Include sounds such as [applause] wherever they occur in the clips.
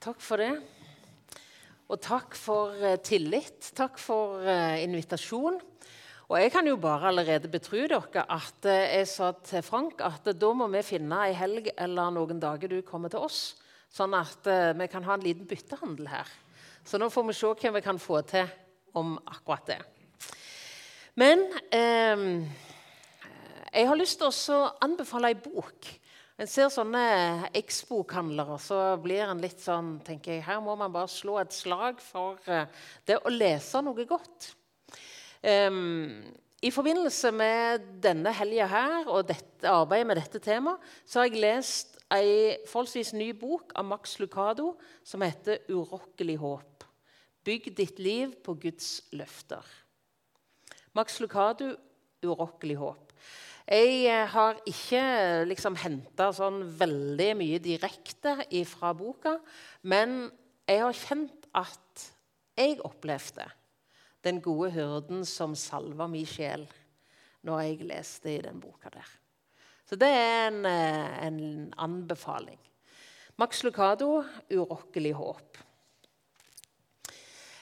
Takk for det. Og takk for eh, tillit. Takk for eh, invitasjon. Og jeg kan jo bare allerede betro dere at eh, jeg sa til Frank at da må vi finne ei helg eller noen dager du kommer til oss, sånn at vi kan ha en liten byttehandel her. Så nå får vi se hva vi kan få til om akkurat det. Men eh, jeg har lyst til å anbefale ei bok. En ser sånne eksbokhandlere, så blir en litt sånn tenker jeg, Her må man bare slå et slag for uh, det å lese noe godt. Um, I forbindelse med denne helga her og dette, arbeidet med dette temaet så har jeg lest ei forholdsvis ny bok av Max Lucado som heter 'Urokkelig håp'. Bygg ditt liv på Guds løfter. Max Lucado, 'Urokkelig håp'. Jeg eh, har ikke liksom henta sånn veldig mye direkte fra boka, men jeg har kjent at jeg opplevde den gode hyrden som salva min sjel når jeg leste i den boka der. Så det er en, eh, en anbefaling. Max Lucado, 'Urokkelig håp'.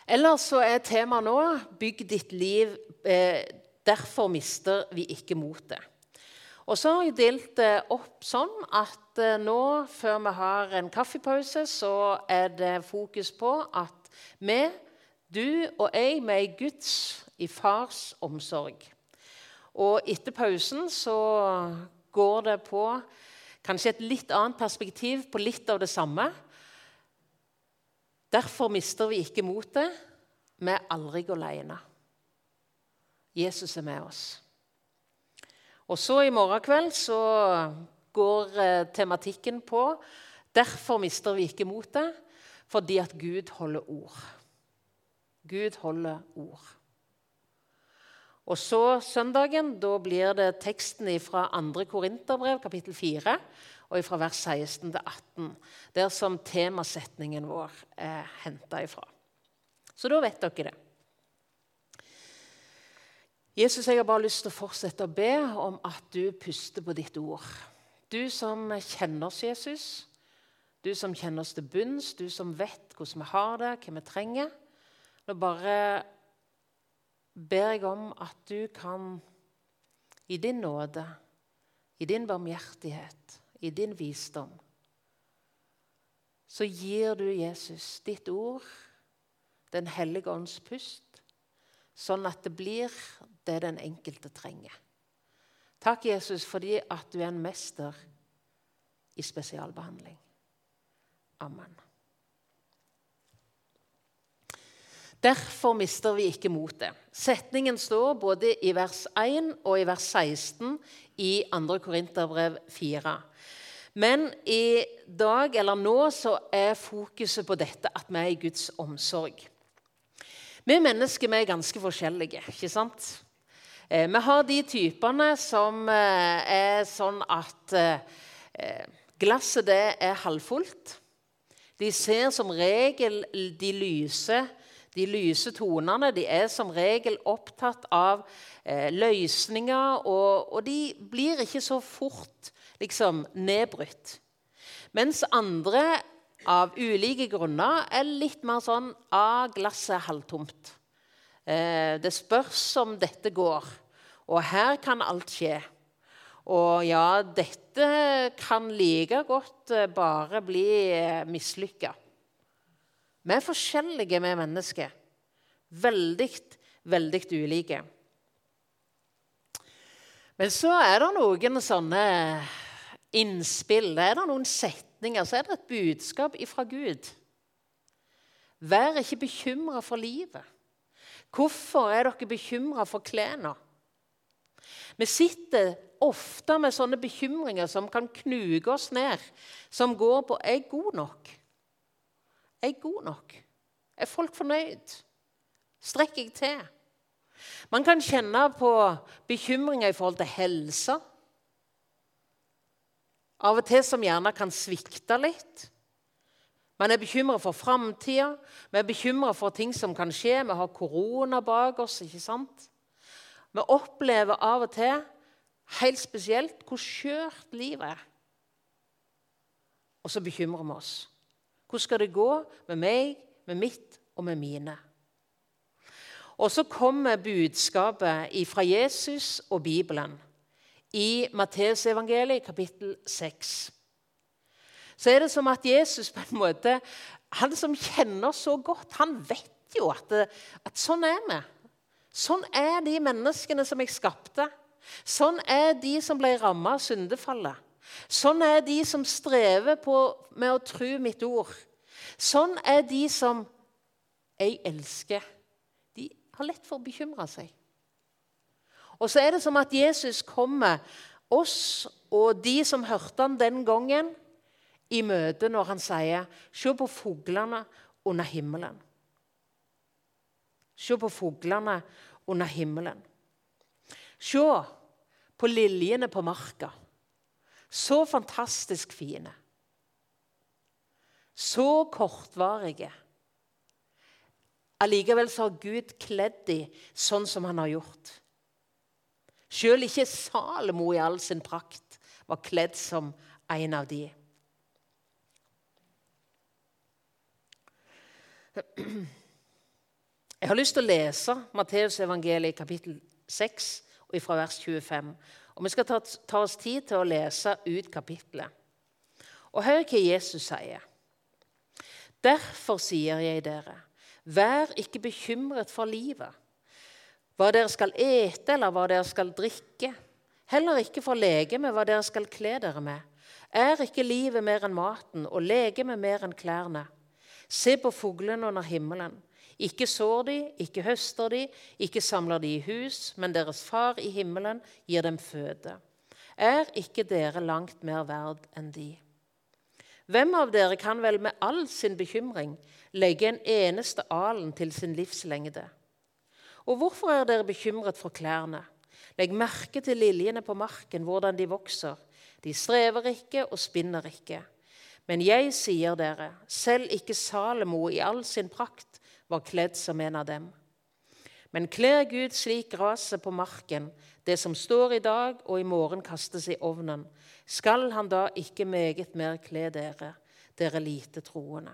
Ellers så er temaet nå 'Bygg ditt liv'. Eh, derfor mister vi ikke motet. Og så har jeg delt det opp sånn at eh, nå, før vi har en kaffepause, så er det fokus på at vi, du og jeg, vi er Guds i fars omsorg. Og etter pausen så går det på kanskje et litt annet perspektiv på litt av det samme. Derfor mister vi ikke motet. Vi er aldri alene. Jesus er med oss. Og så i morgen kveld så går eh, tematikken på Derfor mister vi ikke motet, fordi at Gud holder ord. Gud holder ord. Og så søndagen da blir det teksten fra 2. Korinterbrev, kapittel 4, og fra vers 16 til 18, der som temasetningen vår er henta ifra. Så da vet dere det. Jesus, jeg har bare lyst til å fortsette å be om at du puster på ditt ord. Du som kjenner oss, Jesus. Du som kjenner oss til bunns, du som vet hvordan vi har det, hva vi trenger. Nå bare ber jeg om at du kan, i din nåde, i din barmhjertighet, i din visdom, så gir du Jesus ditt ord, Den hellige ånds pust, sånn at det blir det den enkelte trenger. Takk, Jesus, fordi at du er en mester i spesialbehandling. Amen. Derfor mister vi ikke motet. Setningen står både i vers 1 og i vers 16 i 2. Korinterbrev 4. Men i dag, eller nå, så er fokuset på dette at vi er i Guds omsorg. Vi mennesker vi er ganske forskjellige. ikke sant? Eh, vi har de typene som eh, er sånn at eh, glasset det er halvfullt. De ser som regel de lyse, de lyse tonene. De er som regel opptatt av løsninger, og, og, de blir ikke så fort liksom, nedbrutt. Mens andre av ulike grunner er litt mer sånn ah, glasset halvtomt. Eh, det spørs om dette går. Og her kan alt skje. Og ja, dette kan like godt eh, bare bli eh, mislykka. Vi er forskjellige, vi mennesker. Veldig, veldig ulike. Men så er det noen sånne innspill. Er det noen setninger, så er det et budskap fra Gud. Vær ikke bekymra for livet. Hvorfor er dere bekymra for klærne? Vi sitter ofte med sånne bekymringer som kan knuge oss ned, som går på er jeg god nok? Er jeg god nok? Er folk fornøyd? Strekker jeg til? Man kan kjenne på bekymringer i forhold til helse. Av og til som gjerne kan svikte litt. Man er bekymra for framtida, vi er bekymra for ting som kan skje. Vi har korona bak oss. ikke sant? Vi opplever av og til helt spesielt hvor skjørt livet er. Og så bekymrer vi oss. Hvordan skal det gå med meg, med mitt og med mine? Og så kommer budskapet fra Jesus og Bibelen i Matteusevangeliet kapittel 6. Så er det som at Jesus på en måte, han som kjenner så godt, han vet jo at, at sånn er vi. Sånn er de menneskene som jeg skapte. Sånn er de som ble rammet av syndefallet. Sånn er de som strever med å tro mitt ord. Sånn er de som jeg elsker. De har lett for å bekymre seg. Og så er det som at Jesus kommer oss og de som hørte han den gangen, i møte når han sier 'Se på fuglene under himmelen'. Se på fuglene under himmelen. Se på liljene på marka. Så fantastisk fine. Så kortvarige. Allikevel så har Gud kledd dem sånn som han har gjort. Sjøl ikke Salomo i all sin prakt var kledd som en av de. [clears throat] Jeg har lyst til å lese Matteusevangeliet kapittel 6 fra vers 25. Og Vi skal ta, ta oss tid til å lese ut kapittelet. Og hør hva Jesus sier. Derfor sier jeg dere, vær ikke bekymret for livet, hva dere skal ete eller hva dere skal drikke. Heller ikke for legemet hva dere skal kle dere med. Er ikke livet mer enn maten og legemet mer enn klærne? Se på fuglene under himmelen. Ikke sår de, ikke høster de, ikke samler de i hus, men deres far i himmelen gir dem føde. Er ikke dere langt mer verd enn de? Hvem av dere kan vel med all sin bekymring legge en eneste alen til sin livslengde? Og hvorfor er dere bekymret for klærne? Legg merke til liljene på marken, hvordan de vokser. De strever ikke og spinner ikke. Men jeg sier dere, selv ikke Salomo i all sin prakt var kledd som en av dem. Men kler Gud slik gresset på marken, det som står i dag og i morgen kastes i ovnen, skal han da ikke meget mer kle dere, dere lite troende.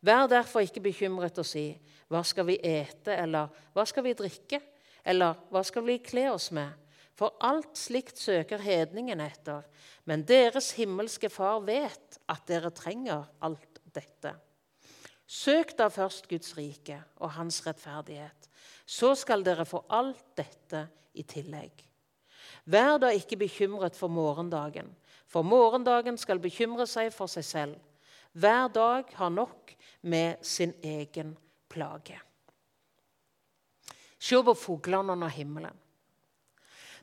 Vær derfor ikke bekymret og si, hva skal vi ete, eller hva skal vi drikke, eller hva skal vi kle oss med? For alt slikt søker hedningen etter, men deres himmelske Far vet at dere trenger alt dette. Søk da først Guds rike og Hans rettferdighet. Så skal dere få alt dette i tillegg. Vær da ikke bekymret for morgendagen, for morgendagen skal bekymre seg for seg selv. Hver dag har nok med sin egen plage. Se på fuglene under himmelen.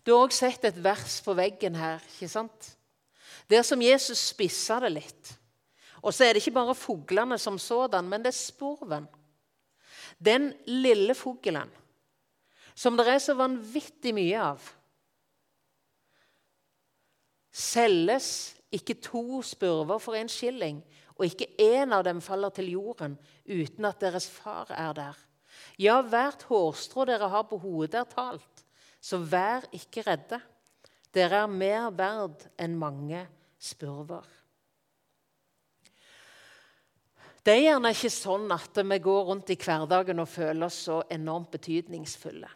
Du har også sett et vers på veggen her. ikke sant? Der som Jesus spissa det litt. Og så er det ikke bare fuglene som sådan, men det er spurven. Den lille fuglen som det er så vanvittig mye av. Selges ikke to spurver for en skilling, og ikke én av dem faller til jorden uten at deres far er der. Ja, hvert hårstrå dere har på hodet, er talt, så vær ikke redde. Dere er mer verd enn mange spurver. Det er gjerne ikke sånn at vi går rundt i hverdagen og føler oss så enormt betydningsfulle.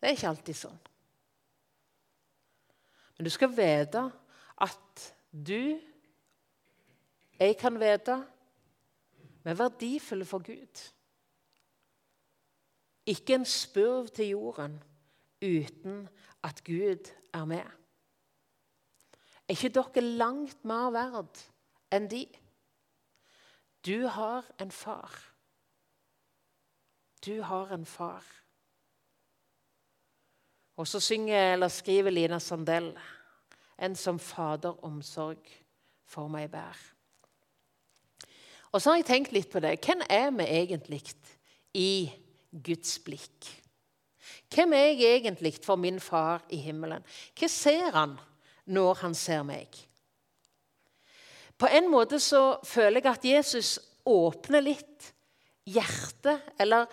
Det er ikke alltid sånn. Men du skal vite at du, jeg kan vite, vi er verdifulle for Gud. Ikke en spurv til jorden uten at Gud er med. Er ikke dere langt mer verd enn de? Du har en far. Du har en far. Og så synger eller skriver Lina Sandell en som fader omsorg for meg bær. Og så har jeg tenkt litt på det. Hvem er vi egentlig i Guds blikk? Hvem er jeg egentlig for min far i himmelen? Hva ser han? når han ser meg. På en måte så føler jeg at Jesus åpner litt hjertet, eller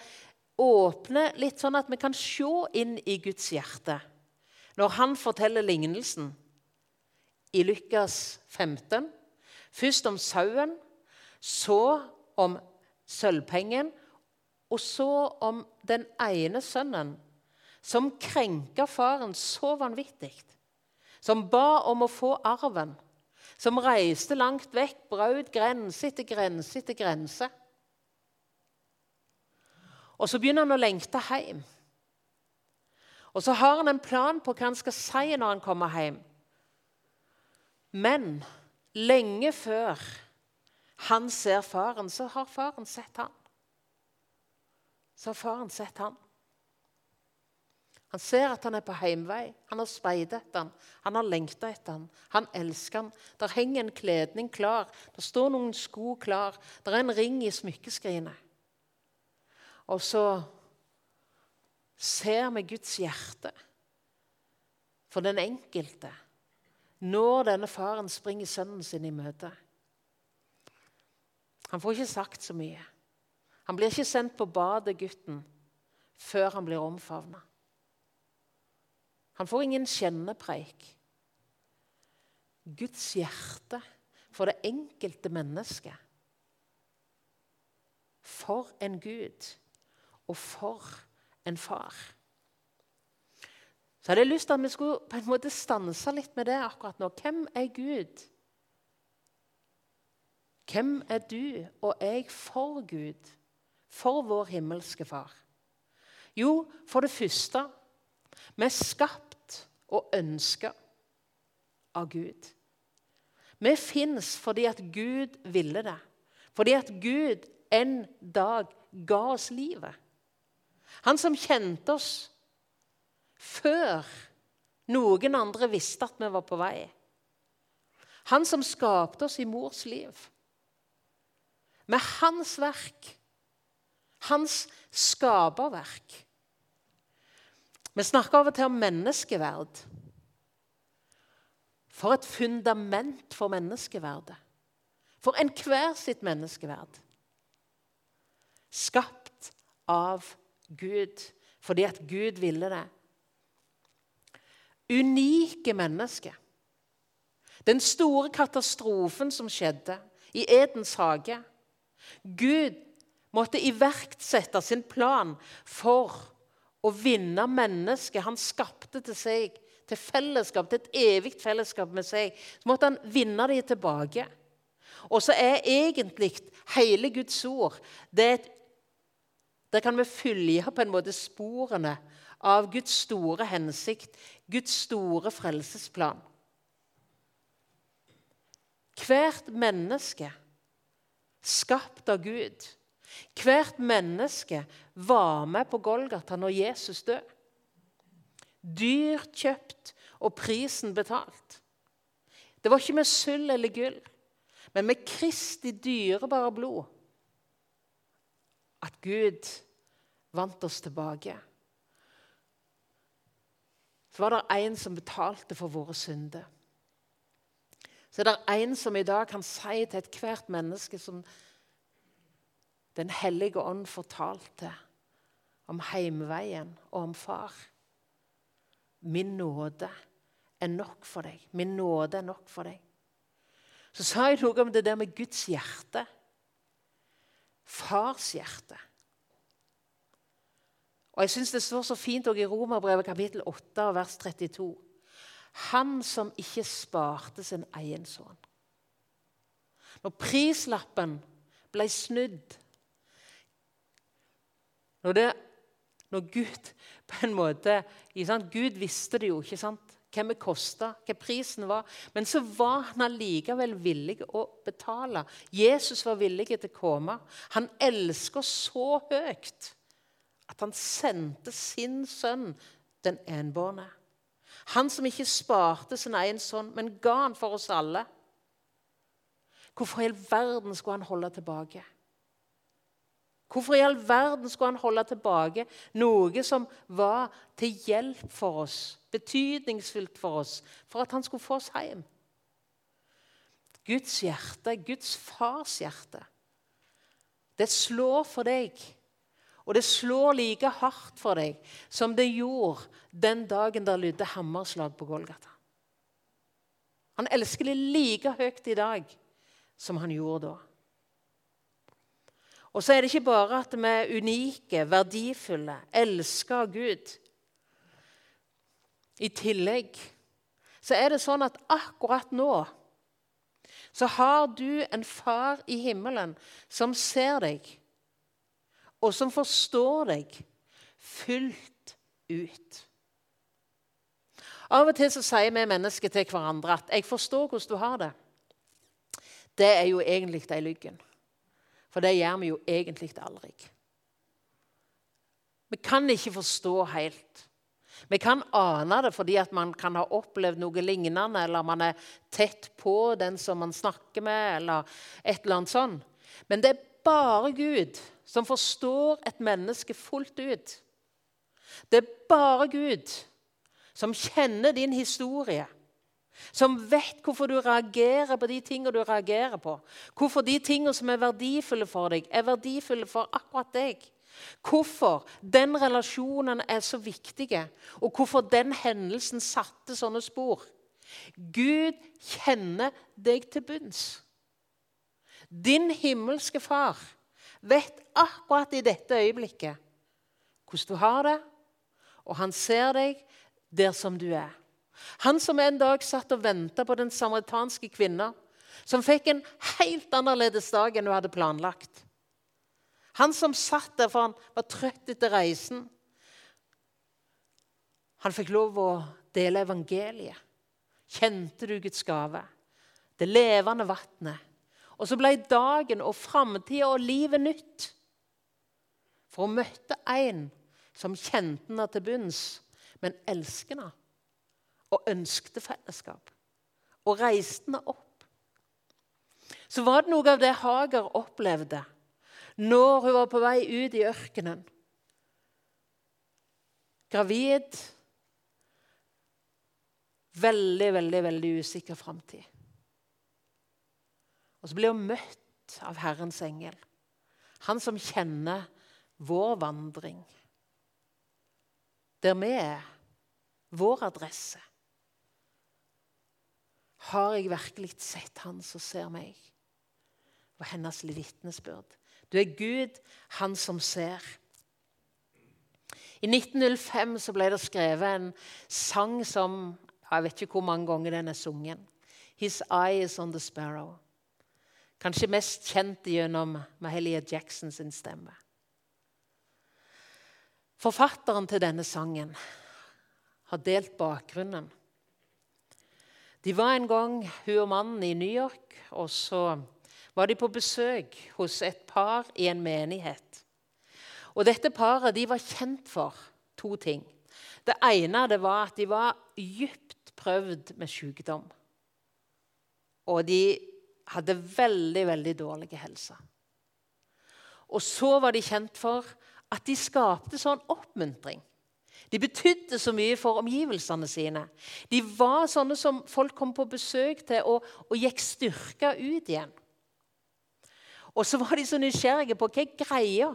åpner litt sånn at vi kan se inn i Guds hjerte når han forteller lignelsen i Lukas 15. Først om sauen, så om sølvpengen, og så om den ene sønnen som krenka faren så vanvittig. Som ba om å få arven. Som reiste langt vekk, brøt grense etter grense etter grense. Og så begynner han å lengte hjem. Og så har han en plan på hva han skal si når han kommer hjem. Men lenge før han ser faren, så har faren sett han. Så har faren sett han. Han ser at han er på heimvei. Han har speidet etter han. Han har lengta etter han. Han elsker han. Der henger en kledning klar. Der står noen sko klar. Der er en ring i smykkeskrinet. Og så ser vi Guds hjerte for den enkelte når denne faren springer sønnen sin i møte. Han får ikke sagt så mye. Han blir ikke sendt på badet, gutten, før han blir omfavna. Han får ingen kjennepreik. Guds hjerte for det enkelte mennesket. For en Gud, og for en far. Så hadde jeg lyst til at vi skulle på en måte stanse litt med det akkurat nå. Hvem er Gud? Hvem er du og jeg for Gud, for vår himmelske Far? Jo, for det første vi er skapt og ønska av Gud. Vi fins fordi at Gud ville det. Fordi at Gud en dag ga oss livet. Han som kjente oss før noen andre visste at vi var på vei. Han som skapte oss i mors liv. Med hans verk. Hans skaperverk. Vi snakker av og til om menneskeverd. For et fundament for menneskeverdet. For enhver sitt menneskeverd. Skapt av Gud fordi at Gud ville det unike mennesker. Den store katastrofen som skjedde i Edens hage. Gud måtte iverksette sin plan for å vinne mennesket han skapte til seg, til fellesskap, til et evig fellesskap med seg. Så måtte han vinne dem tilbake. Og så er egentlig hele Guds ord det et Der kan vi følge på en måte sporene av Guds store hensikt, Guds store frelsesplan. Hvert menneske skapt av Gud. Hvert menneske var med på Golgata når Jesus døde. Dyrt kjøpt og prisen betalt. Det var ikke med sølv eller gull, men med Kristi dyrebare blod at Gud vant oss tilbake så var det en som betalte for våre synder. Så er det en som i dag kan si til ethvert menneske som Den hellige ånd fortalte om heimveien og om far. Min nåde er nok for deg. Min nåde er nok for deg. Så sa jeg noe om det der med Guds hjerte. Fars hjerte. Og jeg syns det står så fint også i Romerbrevet kapittel 8 vers 32. Han som ikke sparte sin egen sønn. Når prislappen ble snudd Når, det, når Gud på en måte Gud visste det jo, ikke sant? Hvem det kosta, hva prisen var. Men så var han allikevel villig å betale. Jesus var villig til å komme. Han elsker så høyt at han sendte sin sønn, den enbårne. Han som ikke sparte sin egen sønn, men ga han for oss alle. Hvorfor i all verden skulle han holde tilbake? Hvorfor i all verden skulle han holde tilbake noe som var til hjelp for oss, betydningsfullt for oss, for at han skulle få oss hjem? Guds hjerte, Guds fars hjerte, det slår for deg og det slår like hardt for deg som det gjorde den dagen der lydde hammerslag på Golgata. Han elsker det like høyt i dag som han gjorde da. Og så er det ikke bare at vi er unike, verdifulle, elsker Gud. I tillegg så er det sånn at akkurat nå så har du en far i himmelen som ser deg, og som forstår deg fullt ut. Av og til så sier vi mennesker til hverandre at 'jeg forstår hvordan du har det'. Det er jo egentlig den lyggen. For det gjør vi jo egentlig aldri. Vi kan ikke forstå helt. Vi kan ane det fordi at man kan ha opplevd noe lignende, eller man er tett på den som man snakker med, eller et eller annet sånt. Men det er bare Gud som forstår et menneske fullt ut. Det er bare Gud som kjenner din historie, som vet hvorfor du reagerer på de tingene du reagerer på. Hvorfor de tingene som er verdifulle for deg, er verdifulle for akkurat deg. Hvorfor den relasjonen er så viktig, og hvorfor den hendelsen satte sånne spor. Gud kjenner deg til bunns. Din himmelske far vet akkurat i dette øyeblikket hvordan du har det, og han ser deg der som du er. Han som en dag satt og venta på den samaritanske kvinna, som fikk en helt annerledes dag enn hun hadde planlagt. Han som satt der for han var trøtt etter reisen. Han fikk lov å dele evangeliet. Kjente du Guds gave? Det levende vannet. Og så ble dagen og framtida og livet nytt. For hun møtte en som kjente henne til bunns, men elsket henne og ønskte fellesskap. Og reiste henne opp. Så var det noe av det Hager opplevde når hun var på vei ut i ørkenen. Gravid. Veldig, veldig, veldig usikker framtid. Og så blir hun møtt av Herrens engel. Han som kjenner vår vandring. Der vi er. Vår adresse. Har jeg virkelig sett han som ser meg? Og hennes vitnesbyrd. Du er Gud, han som ser. I 1905 så ble det skrevet en sang som Jeg vet ikke hvor mange ganger den er sunget. 'His Is On The Sparrow'. Kanskje mest kjent gjennom Mahalia Jackson sin stemme. Forfatteren til denne sangen har delt bakgrunnen. De var en gang, hun og mannen, i New York, og så var de på besøk hos et par i en menighet. Og Dette paret de var kjent for to ting. Det ene det var at de var dypt prøvd med sykdom. Og de hadde veldig, veldig dårlig helse. Og så var de kjent for at de skapte sånn oppmuntring. De betydde så mye for omgivelsene sine. De var sånne som folk kom på besøk til og, og gikk styrka ut igjen. Og så var de så nysgjerrige på hva er greia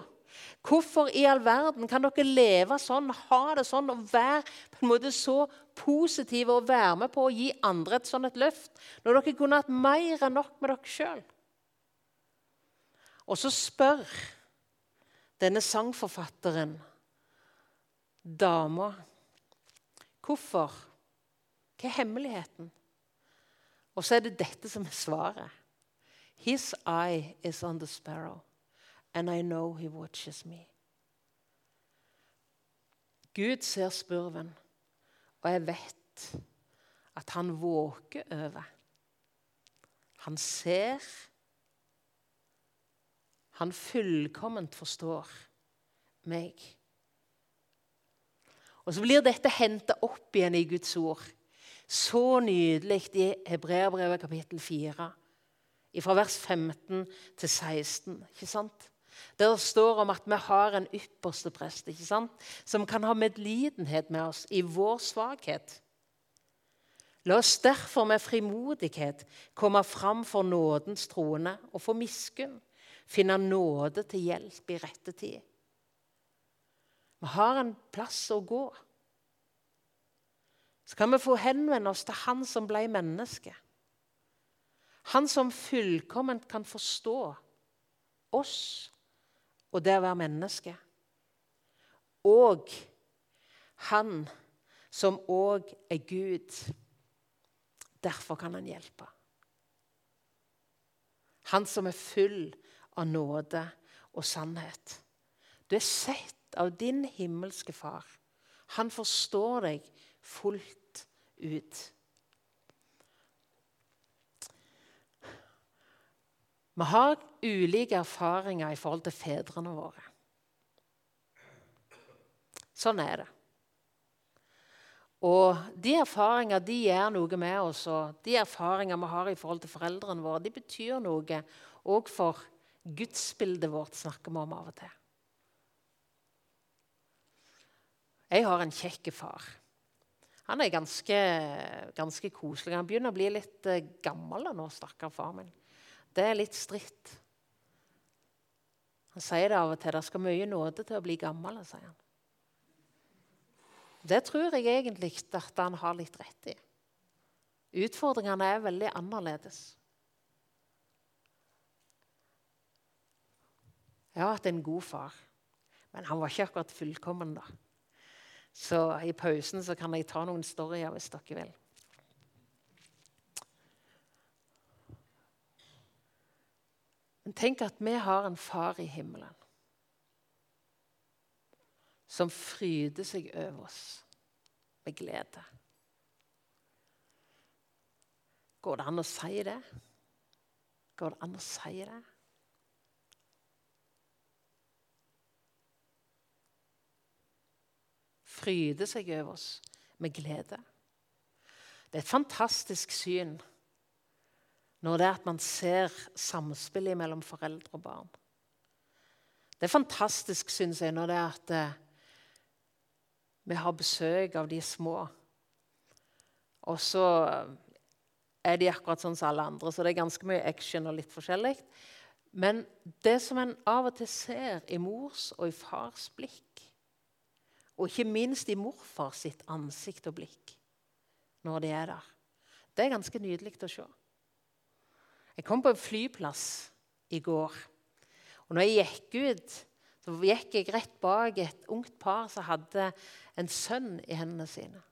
Hvorfor i all verden kan dere leve sånn, ha det sånn og være på en måte så positive og være med på å gi andre et sånn et løft, når dere kunne hatt mer enn nok med dere sjøl? Og så spør denne sangforfatteren dama hvorfor. Hva er hemmeligheten? Og så er det dette som er svaret. His eye is on the sparrow, and I know he watches me. Gud ser spurven, og jeg vet at han våker over. Han ser. Han fullkomment forstår meg. Og Så blir dette henta opp igjen i Guds ord. Så nydelig i Hebreabrevet kapittel 4 fra vers 15 til 16. ikke sant? Der står om at vi har en ypperste prest ikke sant? som kan ha medlidenhet med oss i vår svakhet. La oss derfor med frimodighet komme fram for nådens trone og for miskunn, finne nåde til hjelp i rette tid. Vi har en plass å gå. Så kan vi få henvende oss til Han som ble menneske Han som fullkomment kan forstå oss og det å være menneske. Og han som òg er Gud. Derfor kan han hjelpe. Han som er full av nåde og sannhet. Du er sett av din himmelske far. Han forstår deg fullt ut. Vi har ulike erfaringer i forhold til fedrene våre. Sånn er det. Og de erfaringer de gjør noe med oss, og de erfaringer vi har i forhold til foreldrene våre, de betyr noe òg for gudsbildet vårt, snakker vi om av og til. Jeg har en kjekk far. Han er ganske, ganske koselig. Han begynner å bli litt eh, gammel nå, stakkar far min. Det er litt stritt. Han sier det av og til. Det skal mye nåde til å bli gammel. sier han. Det tror jeg egentlig at han har litt rett i. Utfordringene er veldig annerledes. Jeg har hatt en god far, men han var ikke akkurat fullkommen. da. Så i pausen så kan jeg ta noen storyer hvis dere vil. Men tenk at vi har en far i himmelen som fryder seg over oss med glede. Går det an å si det? Går det an å si det? Fryde seg over oss med glede. Det er et fantastisk syn når det er at man ser samspillet mellom foreldre og barn. Det er fantastisk, syns jeg, når det er at eh, vi har besøk av de små. Og så er de akkurat sånn som alle andre, så det er ganske mye action og litt forskjellig. Men det som en av og til ser i mors og i fars blikk, og ikke minst i morfar sitt ansikt og blikk når de er der, det er ganske nydelig å se. Jeg kom på en flyplass i går. Og når jeg gikk ut, så gikk jeg rett bak et ungt par som hadde en sønn i hendene sine.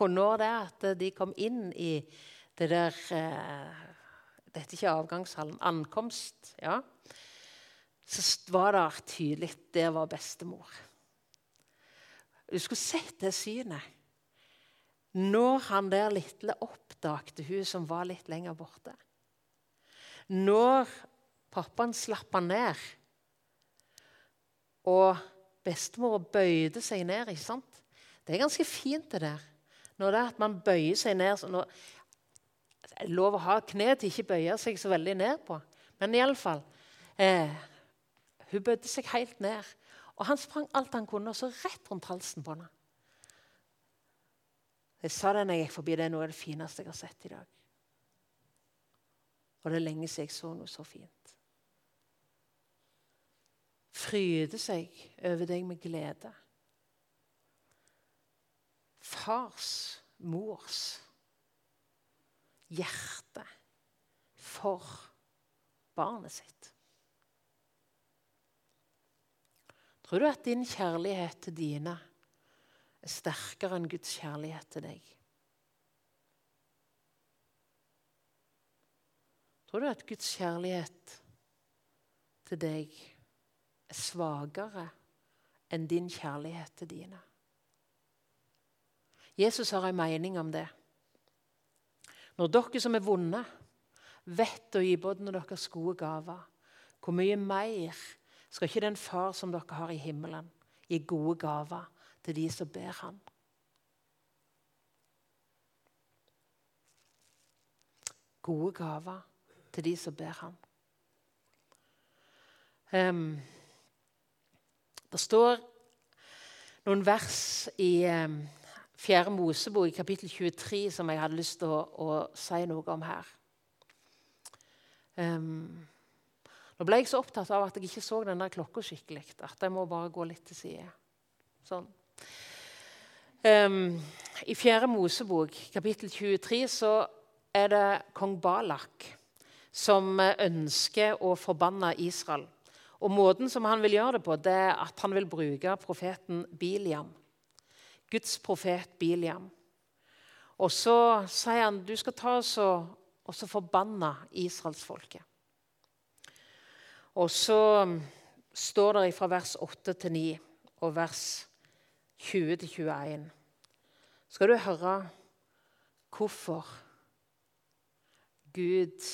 Og når det at de kom inn i det der Det Dette er ikke avgangshallen. Ankomst. ja, Så var det tydelig det var bestemor. Du skulle sett det synet. Når han der lille oppdagte hun som var litt lenger borte. Når pappaen slapp ned og bestemor bøyde seg ned. ikke sant? Det er ganske fint, det der. Når det er at man bøyer seg ned når, lov å ha kne til ikke bøye seg så veldig ned på. Men iallfall eh, Hun bøyde seg helt ned. Og han sprang alt han kunne, og så rett rundt halsen på henne. Jeg sa det når jeg gikk forbi. Det er noe av det fineste jeg har sett i dag. Og det er lenge siden jeg så noe så fint fryde seg over deg med glede. Fars, mors hjerte for barnet sitt. Tror du at din kjærlighet til dine er sterkere enn Guds kjærlighet til deg? Tror du at Guds kjærlighet til deg er svakere enn din kjærlighet til dine. Jesus har en mening om det. Når dere som er vonde, vet å gi både deres gode gaver, hvor mye mer skal ikke den far som dere har i himmelen, gi gode gaver til de som ber ham? Gode gaver til de som ber ham. Um, det står noen vers i um, 4. Mosebok, i kapittel 23, som jeg hadde lyst til å, å si noe om her. Um, nå ble jeg så opptatt av at jeg ikke så den der klokka skikkelig. At jeg må bare gå litt til side. Sånn. Um, I 4. Mosebok, kapittel 23, så er det kong Balak som ønsker å forbanne Israel. Og Måten som han vil gjøre det på, det er at han vil bruke profeten Biliam. Guds profet Biliam. Og så sier han du skal ta oss og, og forbanne israelsfolket. Og så står det fra vers 8 til 9 og vers 20 til 21 skal du høre hvorfor Gud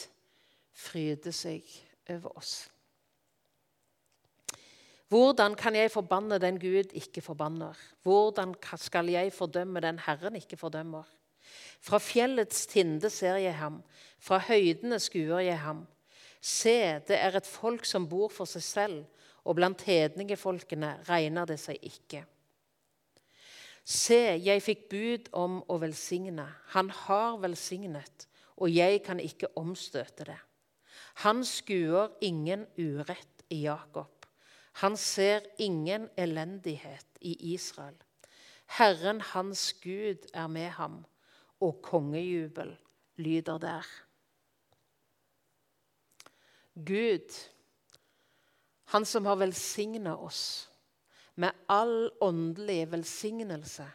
fryder seg over oss. Hvordan kan jeg forbanne den Gud ikke forbanner? Hvordan skal jeg fordømme den Herren ikke fordømmer? Fra fjellets tinde ser jeg ham, fra høydene skuer jeg ham. Se, det er et folk som bor for seg selv, og blant hedningefolkene regner det seg ikke. Se, jeg fikk bud om å velsigne. Han har velsignet, og jeg kan ikke omstøte det. Han skuer ingen urett i Jakob. Han ser ingen elendighet i Israel. Herren hans Gud er med ham, og kongejubel lyder der. Gud, han som har velsigna oss med all åndelig velsignelse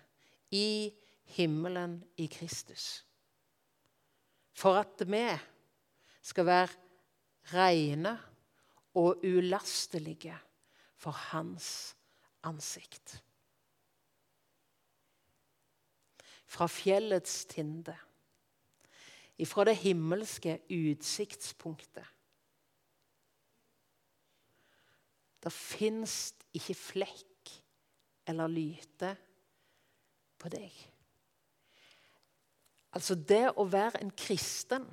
i himmelen i Kristus. For at vi skal være rene og ulastelige for hans ansikt. Fra fjellets tinde, ifra det himmelske utsiktspunktet. Det fins ikke flekk eller lyte på deg. Altså det å være en kristen,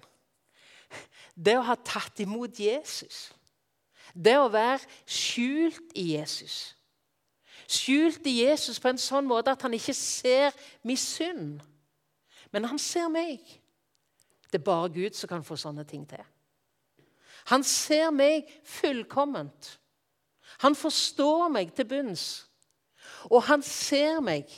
det å ha tatt imot Jesus det å være skjult i Jesus. Skjult i Jesus på en sånn måte at han ikke ser min synd. Men han ser meg. Det er bare Gud som kan få sånne ting til. Han ser meg fullkomment. Han forstår meg til bunns. Og han ser meg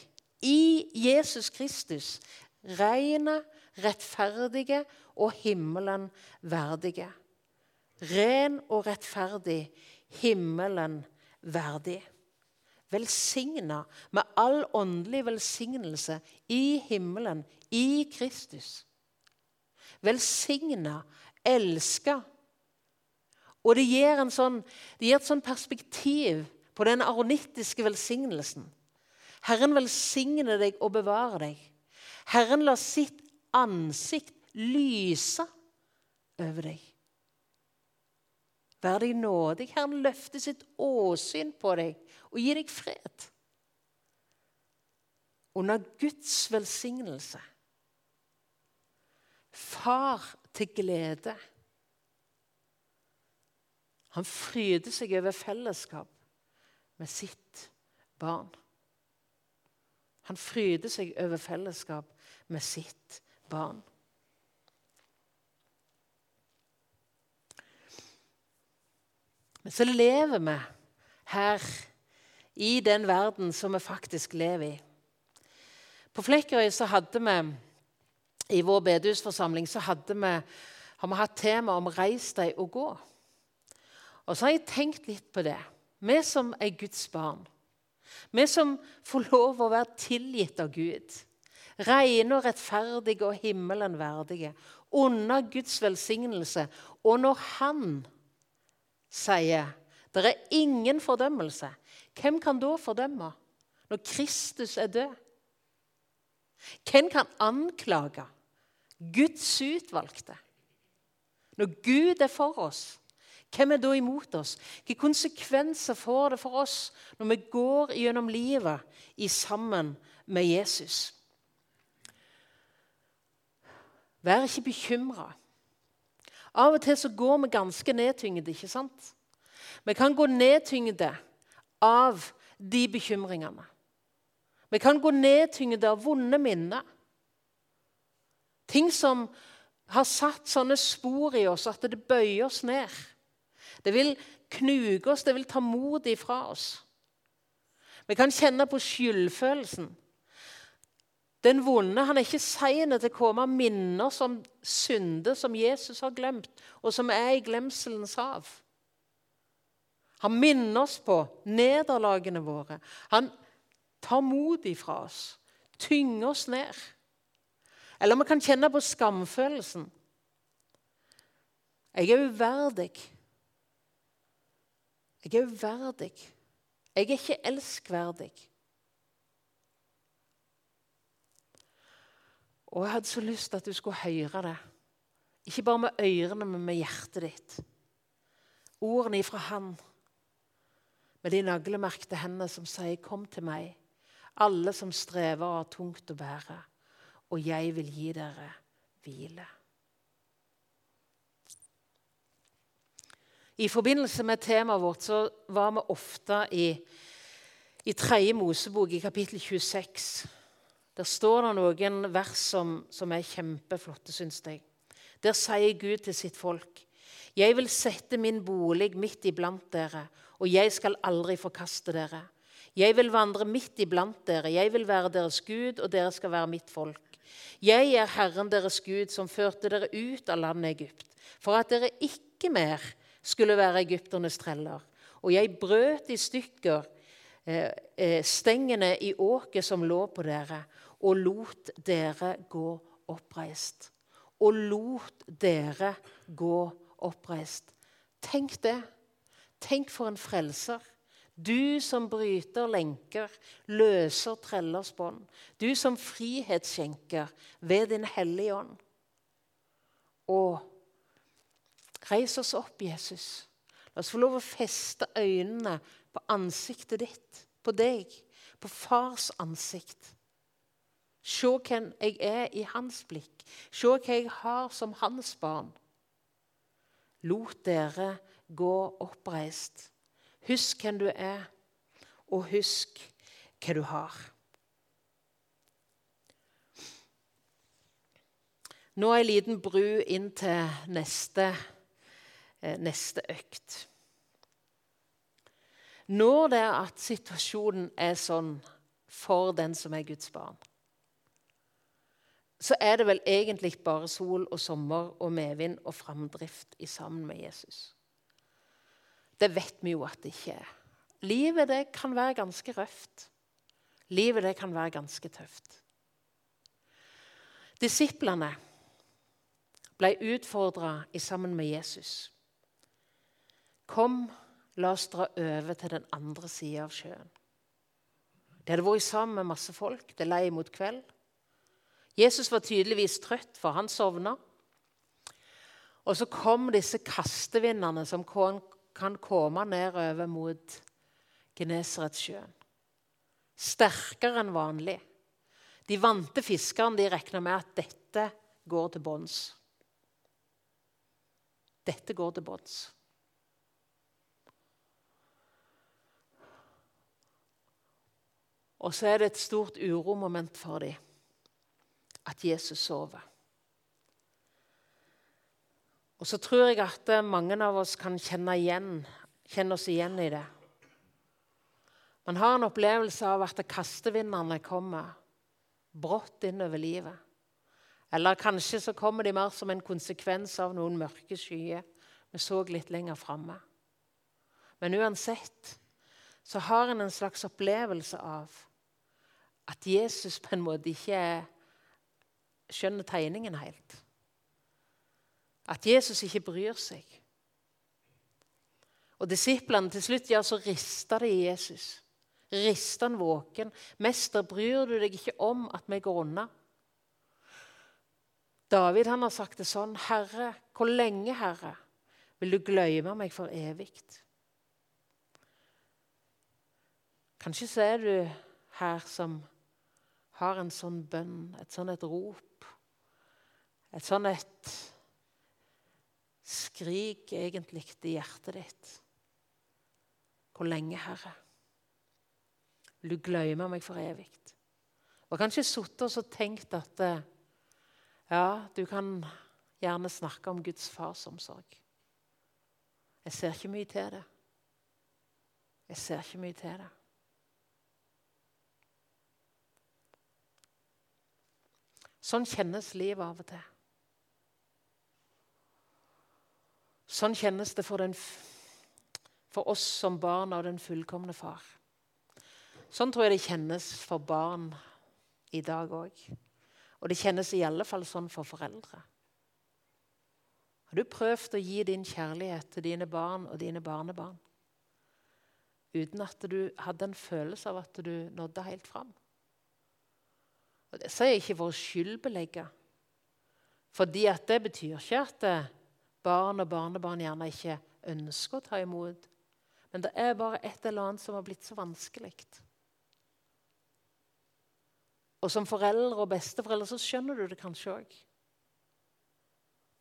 i Jesus Kristus, rene, rettferdige og himmelen verdige ren og rettferdig, himmelen verdig. Velsigna med all åndelig velsignelse i himmelen, i Kristus. Velsigna, elska. Og det gir, sånn, det gir et sånn perspektiv på den aronittiske velsignelsen. Herren velsigne deg og bevare deg. Herren lar sitt ansikt lyse over deg. Vær deg nådig. Herren løfter sitt åsyn på deg og gir deg fred. Under Guds velsignelse. Far til glede. Han fryder seg over fellesskap med sitt barn. Han fryder seg over fellesskap med sitt barn. Men så lever vi her i den verden som vi faktisk lever i. På Flekkerøy så hadde vi i vår bedehusforsamling så hadde vi, har vi hatt tema om 'reis deg og gå'. Og så har jeg tenkt litt på det. Vi som er Guds barn, vi som får lov å være tilgitt av Gud, rene og rettferdige og himmelen verdige, under Guds velsignelse, og når Han sier det er ingen fordømmelse. Hvem kan da fordømme når Kristus er død? Hvem kan anklage Guds utvalgte? Når Gud er for oss, hvem er da imot oss? Hvilke konsekvenser får det for oss når vi går gjennom livet i sammen med Jesus? Vær ikke bekymra. Av og til så går vi ganske nedtyngde, ikke sant? Vi kan gå nedtyngde av de bekymringene. Vi kan gå nedtyngde av vonde minner. Ting som har satt sånne spor i oss at det bøyer oss ned. Det vil knuge oss, det vil ta motet ifra oss. Vi kan kjenne på skyldfølelsen. Den vonde han er ikke sein til å komme og minne oss om synder som Jesus har glemt, og som er i glemselens hav. Han minner oss på nederlagene våre. Han tar mot ifra oss, tynger oss ned. Eller vi kan kjenne på skamfølelsen. Jeg er uverdig. Jeg er uverdig. Jeg er ikke elskverdig. Og jeg hadde så lyst til at du skulle høre det. Ikke bare med ørene, men med hjertet ditt. Ordene ifra Han, med de naglemerkte hendene som sier, 'Kom til meg, alle som strever og har tungt å bære, og jeg vil gi dere hvile'. I forbindelse med temaet vårt så var vi ofte i, i 3. Mosebok, i kapittel 26. Der står det noen vers som, som er kjempeflotte, syns jeg. Der sier Gud til sitt folk.: Jeg vil sette min bolig midt iblant dere, og jeg skal aldri forkaste dere. Jeg vil vandre midt iblant dere, jeg vil være deres Gud, og dere skal være mitt folk. Jeg er Herren deres Gud, som førte dere ut av landet Egypt, for at dere ikke mer skulle være egypternes treller. Og jeg brøt i stykker eh, eh stengene i åket som lå på dere, og lot dere gå oppreist. Og lot dere gå oppreist. Tenk det. Tenk for en frelser. Du som bryter lenker, løser trellers bånd. Du som frihetsskjenker ved din Hellige Ånd. Og reis oss opp, Jesus. La oss få lov å feste øynene på ansiktet ditt, på deg, på fars ansikt. Se hvem jeg er i hans blikk. Se hva jeg har som hans barn. Lot dere gå oppreist. Husk hvem du er, og husk hva du har. Nå er en liten bru inn til neste, eh, neste økt. Når det er at situasjonen er sånn for den som er Guds barn, så er det vel egentlig bare sol og sommer og medvind og framdrift i sammen med Jesus. Det vet vi jo at det ikke er. Livet det kan være ganske røft. Livet det kan være ganske tøft. Disiplene ble utfordra sammen med Jesus. Kom, la oss dra over til den andre sida av sjøen. De hadde vært sammen med masse folk. Det lei mot kveld. Jesus var tydeligvis trøtt, for han sovna. Og så kom disse kastevindene som kan komme nedover mot Genesaretsjøen. Sterkere enn vanlig. De vante fiskerne de regna med at dette går til bunns. Dette går til bunns. Og så er det et stort uromoment for dem at Jesus sover. Og så tror jeg at mange av oss kan kjenne, igjen, kjenne oss igjen i det. Man har en opplevelse av at kastevindene kommer brått innover livet. Eller kanskje så kommer de mer som en konsekvens av noen mørke skyer vi så litt lenger framme. Men uansett så har en en slags opplevelse av at Jesus på en måte ikke er skjønner tegningen helt. At Jesus ikke bryr seg. Og Disiplene til slutt ja, så rista de i Jesus. Rista han våken. 'Mester, bryr du deg ikke om at vi går unna?' David han har sagt det sånn. 'Herre, hvor lenge, Herre, vil du glemme meg for evig?' Kanskje så er du her som har en sånn bønn, et sånn et rop et sånn et skrik egentlig i hjertet ditt. Hvor lenge, Herre? Vil du glemme meg for evig? Og kanskje sittet og tenkt at eh, ja, du kan gjerne snakke om Guds farsomsorg. Jeg ser ikke mye til det. Jeg ser ikke mye til det. Sånn kjennes livet av og til. Sånn kjennes det for, den, for oss som barn av den fullkomne far. Sånn tror jeg det kjennes for barn i dag òg. Og det kjennes i alle fall sånn for foreldre. Har du prøvd å gi din kjærlighet til dine barn og dine barnebarn uten at du hadde en følelse av at du nådde helt fram? Og Det sier jeg ikke for å skyldbelegge, fordi at det betyr ikke at barn og barnebarn gjerne ikke ønsker å ta imot. Men det er bare et eller annet som har blitt så vanskelig. Og som foreldre og besteforeldre så skjønner du det kanskje òg.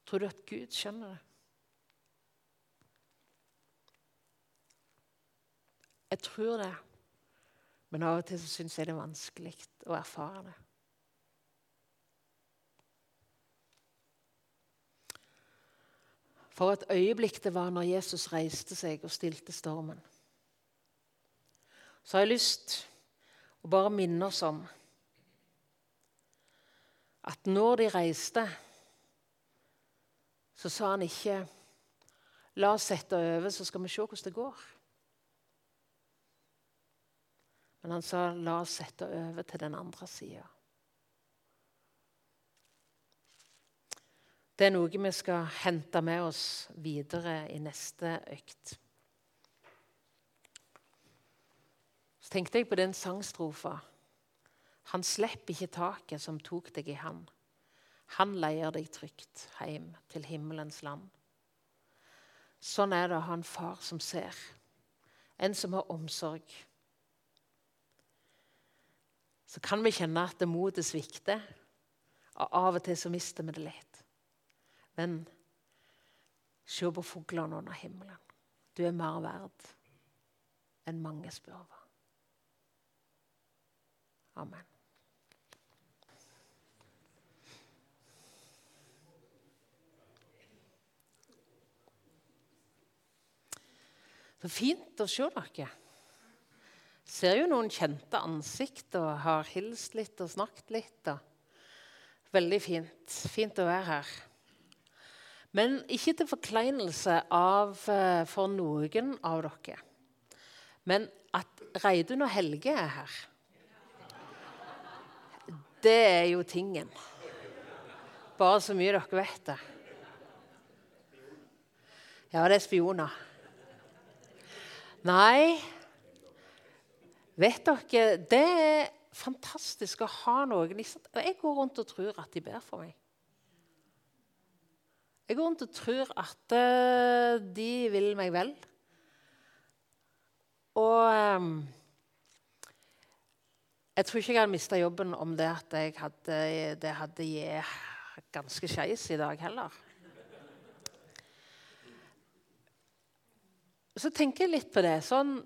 Tror du at Gud skjønner det? Jeg tror det. Men av og til så syns jeg det er vanskelig å erfare det. For et øyeblikk det var når Jesus reiste seg og stilte stormen. Så har jeg lyst å bare minne oss om at når de reiste, så sa han ikke 'La oss sette over, så skal vi se hvordan det går'. Men han sa 'La oss sette over til den andre sida'. Det er noe vi skal hente med oss videre i neste økt. Så tenkte jeg på den sangstrofa. Han slipper ikke taket som tok deg i hand. Han leier deg trygt hjem til himmelens land. Sånn er det å ha en far som ser, en som har omsorg. Så kan vi kjenne at motet svikter, og av og til så mister vi det litt. Men se på fuglene under himmelen. Du er mer verd enn mange spurver. Amen. Så fint å se dere. Ser jo noen kjente ansikt og har hilst litt og snakket litt. Veldig fint. Fint å være her. Men ikke til forkleinelse av, eh, for noen av dere. Men at Reidun og Helge er her, det er jo tingen. Bare så mye dere vet det. Ja, det er spioner. Nei Vet dere, det er fantastisk å ha noen Jeg går rundt og tror at de ber for meg. Jeg går rundt og tror at uh, de vil meg vel. Og um, jeg tror ikke jeg hadde mista jobben om det at jeg hadde, det hadde gitt ganske skeis i dag heller. Så tenker jeg litt på det, sånn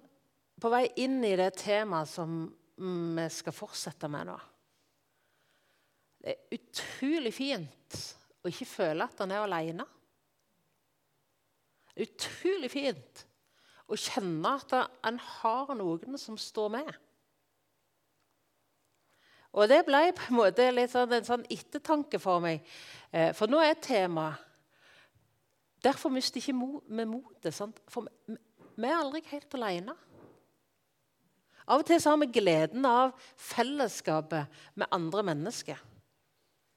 på vei inn i det temaet som vi skal fortsette med nå. Det er utrolig fint og ikke føle at han er alene. Utrolig fint å kjenne at han har noen som står med. Og det ble på en måte sånn, en sånn ettertanke for meg. Eh, for nå er temaet Derfor mister ikke vi motet. For vi, er aldri helt alene. Av og til har vi gleden av fellesskapet med andre mennesker.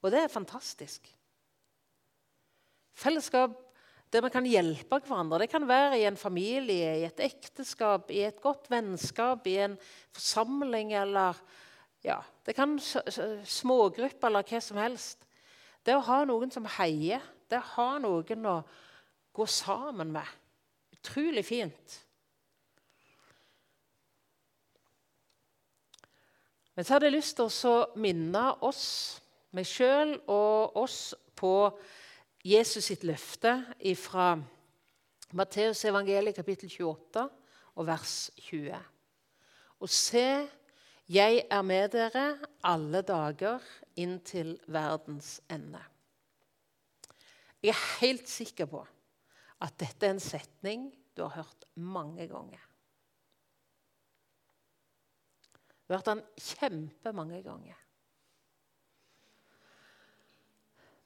Og det er fantastisk. Fellesskap der vi kan hjelpe hverandre. Det kan være i en familie, i et ekteskap, i et godt vennskap, i en forsamling eller ja, Det kan smågrupper eller hva som helst. Det å ha noen som heier, det å ha noen å gå sammen med. Utrolig fint. Men så hadde jeg lyst til å minne oss, meg sjøl og oss, på Jesus sitt løfte fra Matteus evangeliet kapittel 28 og vers 20. Og se, jeg er med dere alle dager inntil verdens ende. Jeg er helt sikker på at dette er en setning du har hørt mange ganger. Du har hørt den kjempemange ganger.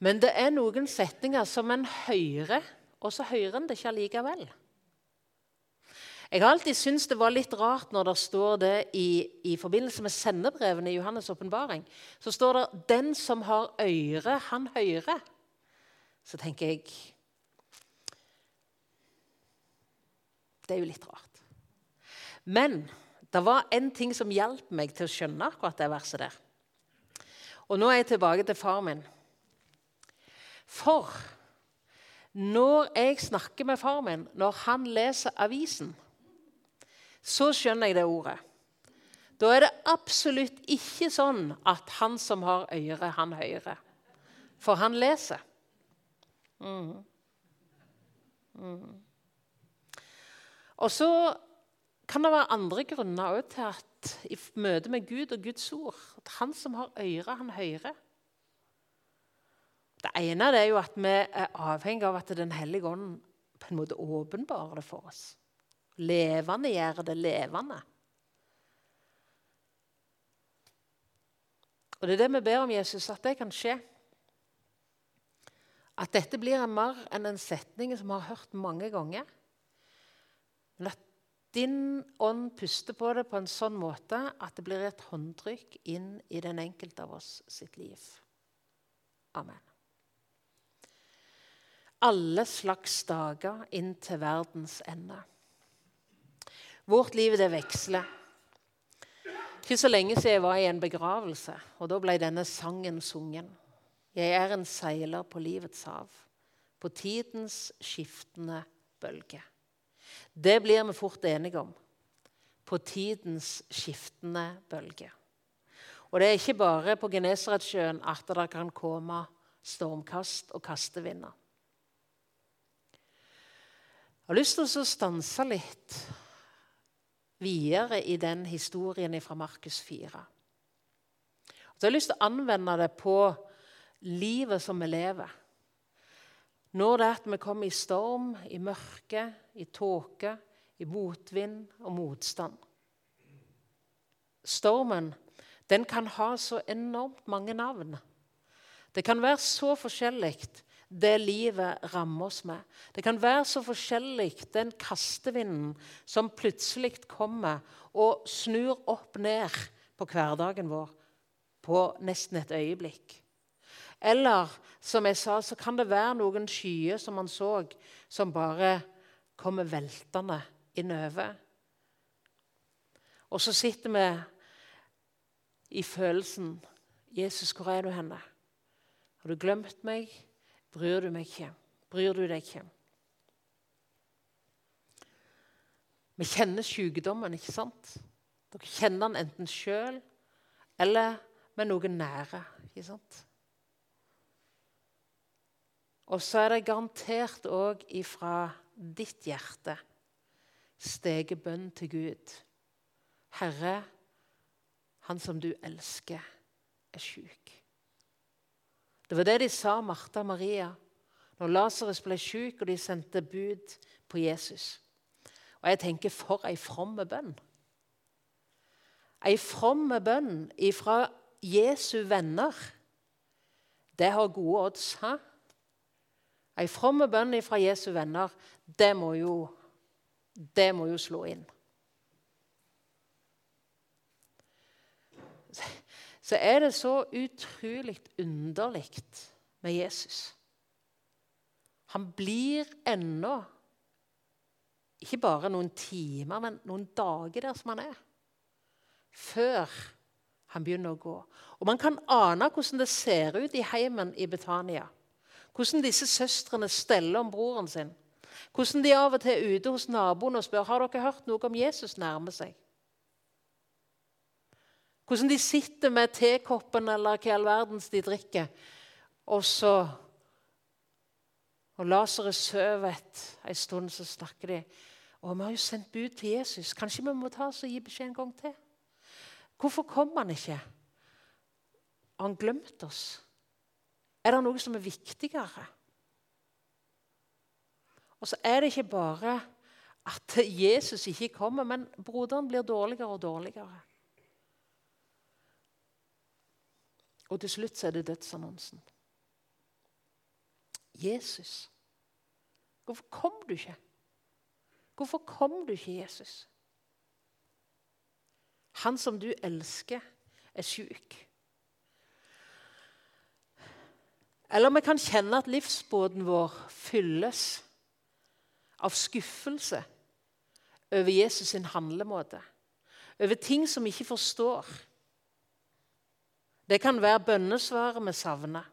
Men det er noen setninger som en hører, og så hører en det ikke allikevel. Jeg har alltid syntes det var litt rart når det står det i, i forbindelse med sendebrevene i Johannes' åpenbaring. Så står det 'Den som har øre, han hører'. Så tenker jeg Det er jo litt rart. Men det var en ting som hjalp meg til å skjønne akkurat det verset der. Og nå er jeg tilbake til far min. For når jeg snakker med far min, når han leser avisen, så skjønner jeg det ordet. Da er det absolutt ikke sånn at han som har øre, han hører. For han leser. Mm. Mm. Og så kan det være andre grunner til at i møte med Gud og Guds ord at han som har øre, han hører. Det ene er jo at vi er avhengig av at Den hellige ånd på en måte åpenbarer det for oss. Levende gjør det levende. Og Det er det vi ber om Jesus, at det kan skje. At dette blir mer enn en setning som vi har hørt mange ganger. Men at din ånd puster på det på en sånn måte at det blir et håndtrykk inn i den enkelte av oss sitt liv. Amen alle slags dager inn til verdens ende. Vårt liv det veksler. Ikke så lenge siden jeg var i en begravelse, og da ble denne sangen sungen. Jeg er en seiler på livets hav, på tidens skiftende bølge. Det blir vi fort enige om. På tidens skiftende bølge. Og det er ikke bare på Genesaretsjøen at det kan komme stormkast og kastevinder. Jeg har lyst til å stanse litt videre i den historien fra Markus 4. Så jeg har lyst til å anvende det på livet som vi lever. Når det er at vi kommer i storm, i mørke, i tåke, i motvind og motstand. Stormen den kan ha så enormt mange navn. Det kan være så forskjellig det livet rammer oss med. Det kan være så forskjellig, den kastevinden som plutselig kommer og snur opp ned på hverdagen vår på nesten et øyeblikk. Eller som jeg sa, så kan det være noen skyer som man så, som bare kommer veltende innover. Og så sitter vi i følelsen 'Jesus, hvor er du henne?' Har du glemt meg? Bryr du meg ikke? Bryr du deg ikke? Vi kjenner sykdommen, ikke sant? Dere kjenner den enten sjøl eller med noen nære. ikke sant? Og så er det garantert òg ifra ditt hjerte steget bønn til Gud. Herre, han som du elsker, er sjuk. Det var det de sa, Martha og Maria, når Lasarus ble syk og de sendte bud på Jesus. Og jeg tenker, for ei fromme bønn. Ei fromme bønn ifra Jesu venner. Det har gode odds. hæ? Ei fromme bønn ifra Jesu venner, det må jo, det må jo slå inn. Så er det så utrolig underlig med Jesus. Han blir ennå ikke bare noen timer, men noen dager der som han er. Før han begynner å gå. Og Man kan ane hvordan det ser ut i heimen i Betania. Hvordan disse søstrene steller om broren sin. Hvordan de av og til er ute hos naboen og spør har dere hørt noe om Jesus nærme seg. Hvordan de sitter med tekoppen eller hva i all verdens de drikker. Og så Og lasere sover en stund, så snakker de. Og vi har jo sendt bud til Jesus. Kanskje vi må ta oss og gi beskjed en gang til? Hvorfor kom han ikke? Har han glemt oss? Er det noe som er viktigere? Og så er det ikke bare at Jesus ikke kommer, men broderen blir dårligere og dårligere. Og til slutt så er det dødsannonsen. Jesus. Hvorfor kom du ikke? Hvorfor kom du ikke, Jesus? Han som du elsker, er sjuk. Eller vi kan kjenne at livsbåten vår fylles av skuffelse over Jesus sin handlemåte. Over ting som vi ikke forstår. Det kan være bønnesvaret vi savner.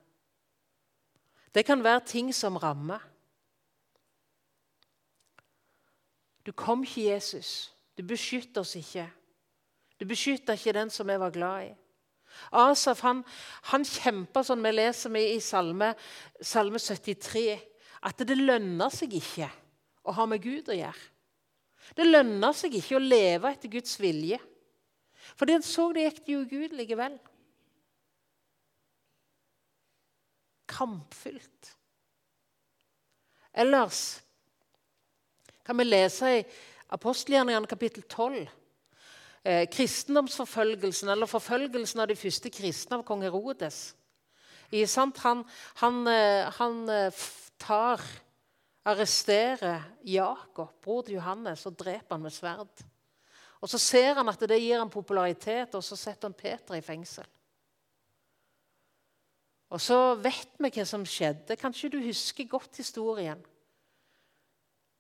Det kan være ting som rammer. Du kom ikke, Jesus. Du beskytter oss ikke. Du beskytter ikke den som jeg var glad i. Asaf han, han kjempa sånn vi leser med i salme, salme 73, at det lønner seg ikke å ha med Gud å gjøre. Det lønner seg ikke å leve etter Guds vilje. Fordi han så det gikk det Gud likevel. Kampfylt. Ellers kan vi lese i apostelgjerningene kapittel 12 eh, kristendomsforfølgelsen, eller forfølgelsen av de første kristne av kong Herodes. Han, han, eh, han eh, tar, arresterer Jakob, bror til Johannes, og dreper han med sverd. Og Så ser han at det gir han popularitet, og så setter han Peter i fengsel. Og Så vet vi hva som skjedde. Kanskje du husker godt historien.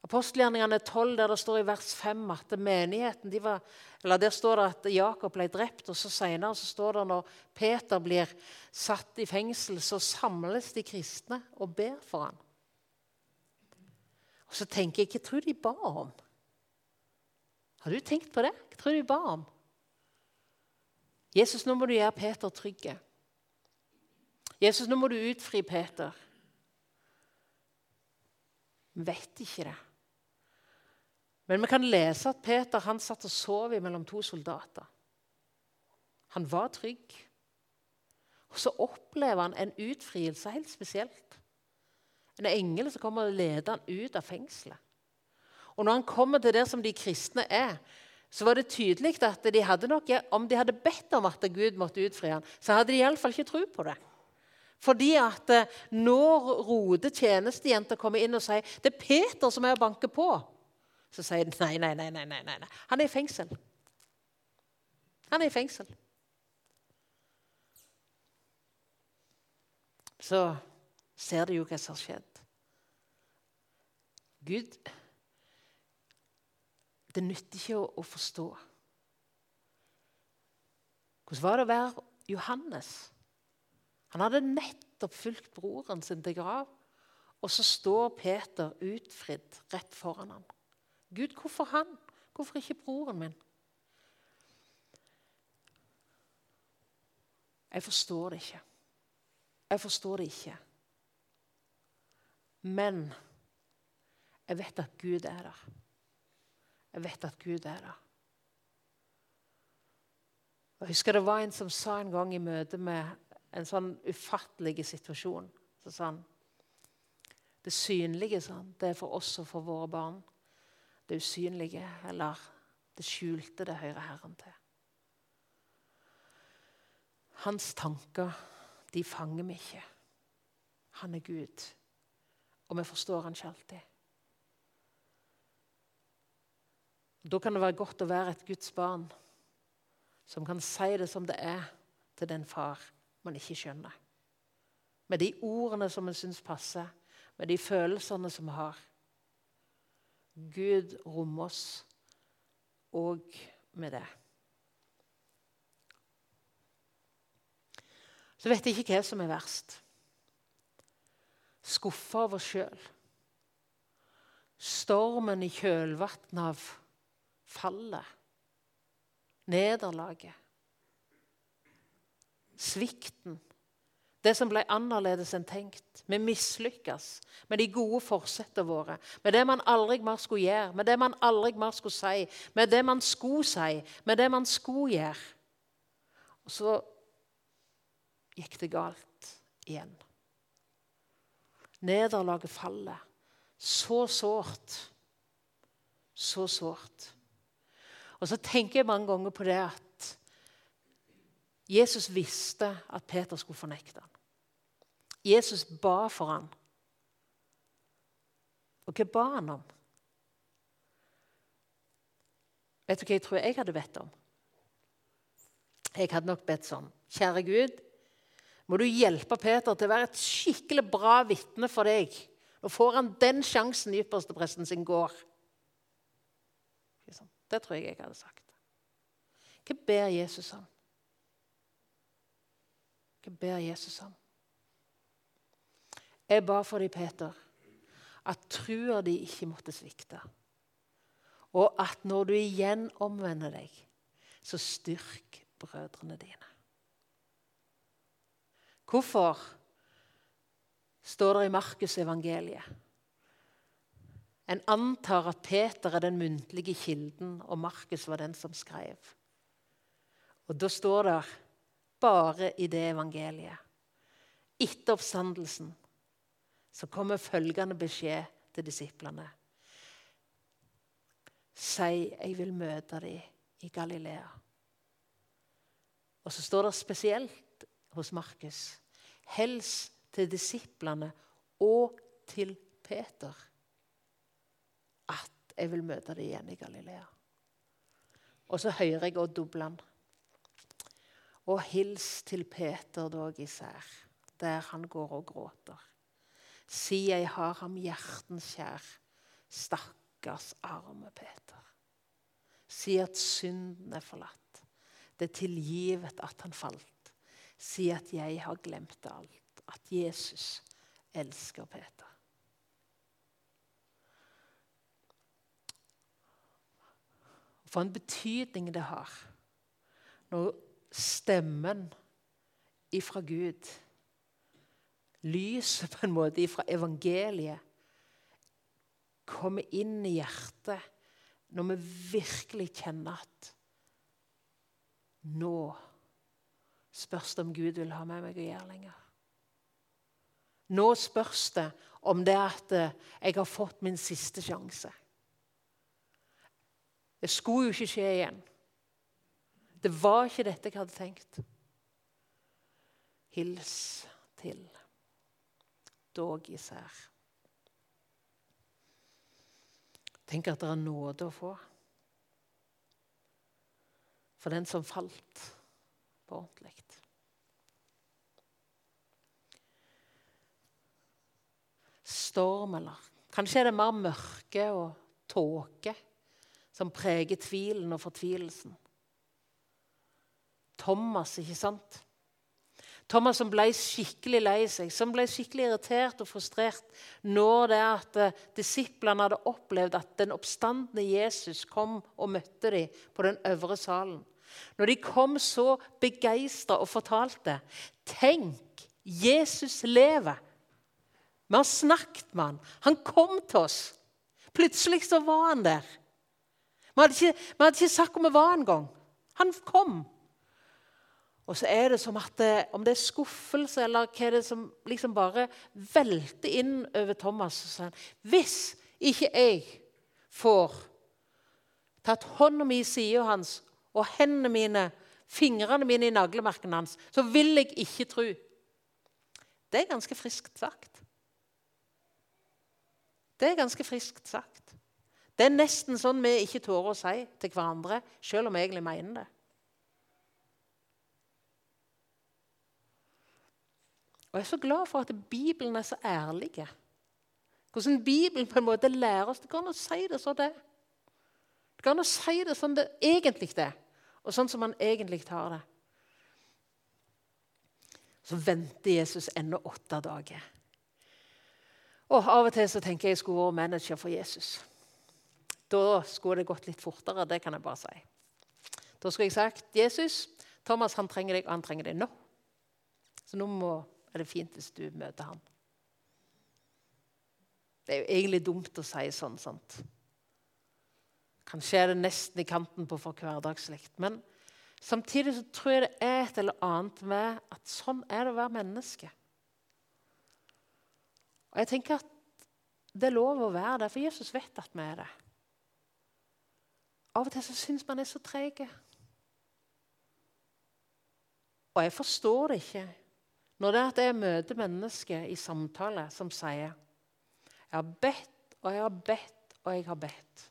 Apostelgjerningene 12, der det står i vers 5 at menigheten de var, eller Der står det at Jakob ble drept, og så senere så står det når Peter blir satt i fengsel, så samles de kristne og ber for ham. Og Så tenker jeg hva tror de ba om? Har du tenkt på det? Hva tror de ba om? Jesus, nå må du gjøre Peter trygg. Jesus, nå må du utfri Peter. Vi vet ikke det. Men vi kan lese at Peter han satt og sov mellom to soldater. Han var trygg. Og så opplever han en utfrielse helt spesielt. En engel som kommer og leder han ut av fengselet. Og når han kommer til det som de kristne er, så var det tydelig at de hadde nok, om de hadde bedt om at Gud måtte utfri ham, så hadde de iallfall ikke tro på det. Fordi at eh, når Rode tjenestejenta kommer inn og sier det er Peter som er og banker på, så sier de nei, nei, nei, nei, nei, nei. Han er i fengsel. Han er i fengsel. Så ser de jo hva som har skjedd. Gud Det nytter ikke å, å forstå. Hvordan var det å være Johannes? Han hadde nettopp fulgt broren sin til grav, og så står Peter utfridd rett foran ham. Gud, hvorfor han? Hvorfor ikke broren min? Jeg forstår det ikke. Jeg forstår det ikke. Men jeg vet at Gud er der. Jeg vet at Gud er der. Jeg husker det var en som sa en gang i møte med en sånn ufattelig situasjon så sa han, Det synlige sånn, det er for oss og for våre barn. Det usynlige eller det skjulte, det hører Herren til. Hans tanker, de fanger vi ikke. Han er Gud, og vi forstår han ikke alltid. Da kan det være godt å være et Guds barn som kan si det som det er til den far man ikke skjønner. Med de ordene som en syns passer, med de følelsene som vi har. Gud rommer oss òg med det. Så vet jeg ikke hva som er verst. Skuffa oss sjøl. Stormen i kjølvannet av fallet. Nederlaget. Svikten. Det som ble annerledes enn tenkt. Vi mislykkes med de gode forsettene våre. Med det man aldri mer skulle gjøre, med det man aldri mer skulle si, med det man skulle si, med det man skulle gjøre. Og så gikk det galt igjen. Nederlaget faller. Så sårt. Så sårt. Og så tenker jeg mange ganger på det at Jesus visste at Peter skulle fornekte ham. Jesus ba for ham. Og hva ba han om? Vet du hva jeg tror jeg hadde bedt om? Jeg hadde nok bedt sånn. Kjære Gud, må du hjelpe Peter til å være et skikkelig bra vitne for deg. Nå får han den sjansen ypperstepresten sin går. Det tror jeg jeg hadde sagt. Hva ber Jesus om? Hva ber Jesus om? Jeg ba for deg, Peter, at trua di ikke måtte svikte. Og at når du igjen omvender deg, så styrk brødrene dine. Hvorfor står det i Markusevangeliet? En antar at Peter er den muntlige kilden, og Markus var den som skrev. Og Da står det bare i det evangeliet Etter oppstandelsen så kommer følgende beskjed til disiplene. Si, jeg vil møte dem i Galilea. Og så står det spesielt hos Markus Hels til disiplene og til Peter at jeg vil møte dem igjen i Galilea. Og så hører jeg òg Dobland. Og hils til Peter dog især, der han går og gråter. Si jeg har ham hjertens kjær, stakkars arme Peter. Si at synden er forlatt, det er tilgivet at han falt. Si at jeg har glemt alt, at Jesus elsker Peter. For en betydning det har når stemmen ifra Gud, lyset på en måte ifra evangeliet, kommer inn i hjertet når vi virkelig kjenner at nå spørs det om Gud vil ha med meg å gjøre lenger. Nå spørs det om det at jeg har fått min siste sjanse. Det skulle jo ikke skje igjen. Det var ikke dette jeg hadde tenkt. Hils til dog især. Tenk at det er nåde å få. For den som falt på ordentlig. Storm, eller kanskje er det mer mørke og tåke som preger tvilen og fortvilelsen. Thomas, ikke sant? Thomas som ble skikkelig lei seg, som ble skikkelig irritert og frustrert når det er at eh, disiplene hadde opplevd at den oppstandende Jesus kom og møtte dem på den øvre salen. Når de kom så begeistra og fortalte Tenk, Jesus lever! Vi har snakket med han. Han kom til oss. Plutselig så var han der. Vi hadde ikke, vi hadde ikke sagt hvor vi var engang. Han kom. Og så er det som at det, om det er skuffelse eller hva er det som liksom bare velter inn over Thomas så sier Hvis ikke jeg får tatt hånda mi i sida hans og hendene mine, fingrene mine i naglemerkene hans, så vil jeg ikke tro. Det er ganske friskt sagt. Det er ganske friskt sagt. Det er nesten sånn vi ikke tårer å si til hverandre, selv om vi egentlig mener det. Og Jeg er så glad for at Bibelen er så ærlig. Hvordan Bibelen på en måte lærer oss Det går an å si det sånn det Det går an å si det sånn det egentlig er, og sånn som man egentlig har det. Så venter Jesus ennå åtte dager. Og Av og til så tenker jeg jeg skulle vært manager for Jesus. Da skulle det gått litt fortere. Det kan jeg bare si. Da skulle jeg sagt Jesus, Thomas han trenger deg, og han trenger deg nå. Så nå må, er det fint hvis du møter ham. Det er jo egentlig dumt å si sånn. sant? Kanskje er det nesten i kanten på for hverdagslikt. Men samtidig så tror jeg det er et eller annet med at sånn er det å være menneske. Og jeg tenker at det er lov å være det, for Jesus vet at vi er det. Av og til så syns man er så treg. Og jeg forstår det ikke når det er at jeg møter mennesker i samtale som sier Jeg har bedt og jeg har bedt og jeg har bedt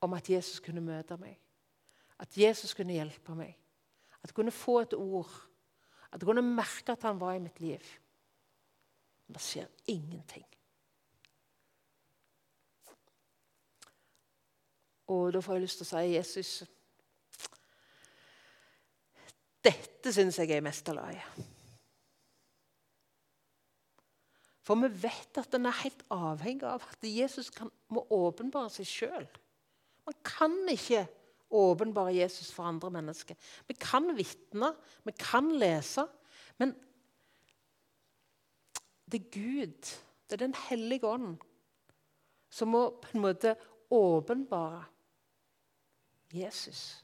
om at Jesus kunne møte meg. At Jesus kunne hjelpe meg. At jeg kunne få et ord. At jeg kunne merke at han var i mitt liv. Men det skjer ingenting. Og da får jeg lyst til å si Jesus Dette syns jeg er mesterlaget. For vi vet at den er helt avhengig av at Jesus kan, må åpenbare seg sjøl. Man kan ikke åpenbare Jesus for andre mennesker. Vi kan vitne, vi kan lese, men det er Gud, det er Den hellige ånd, som må på en måte åpenbare Jesus.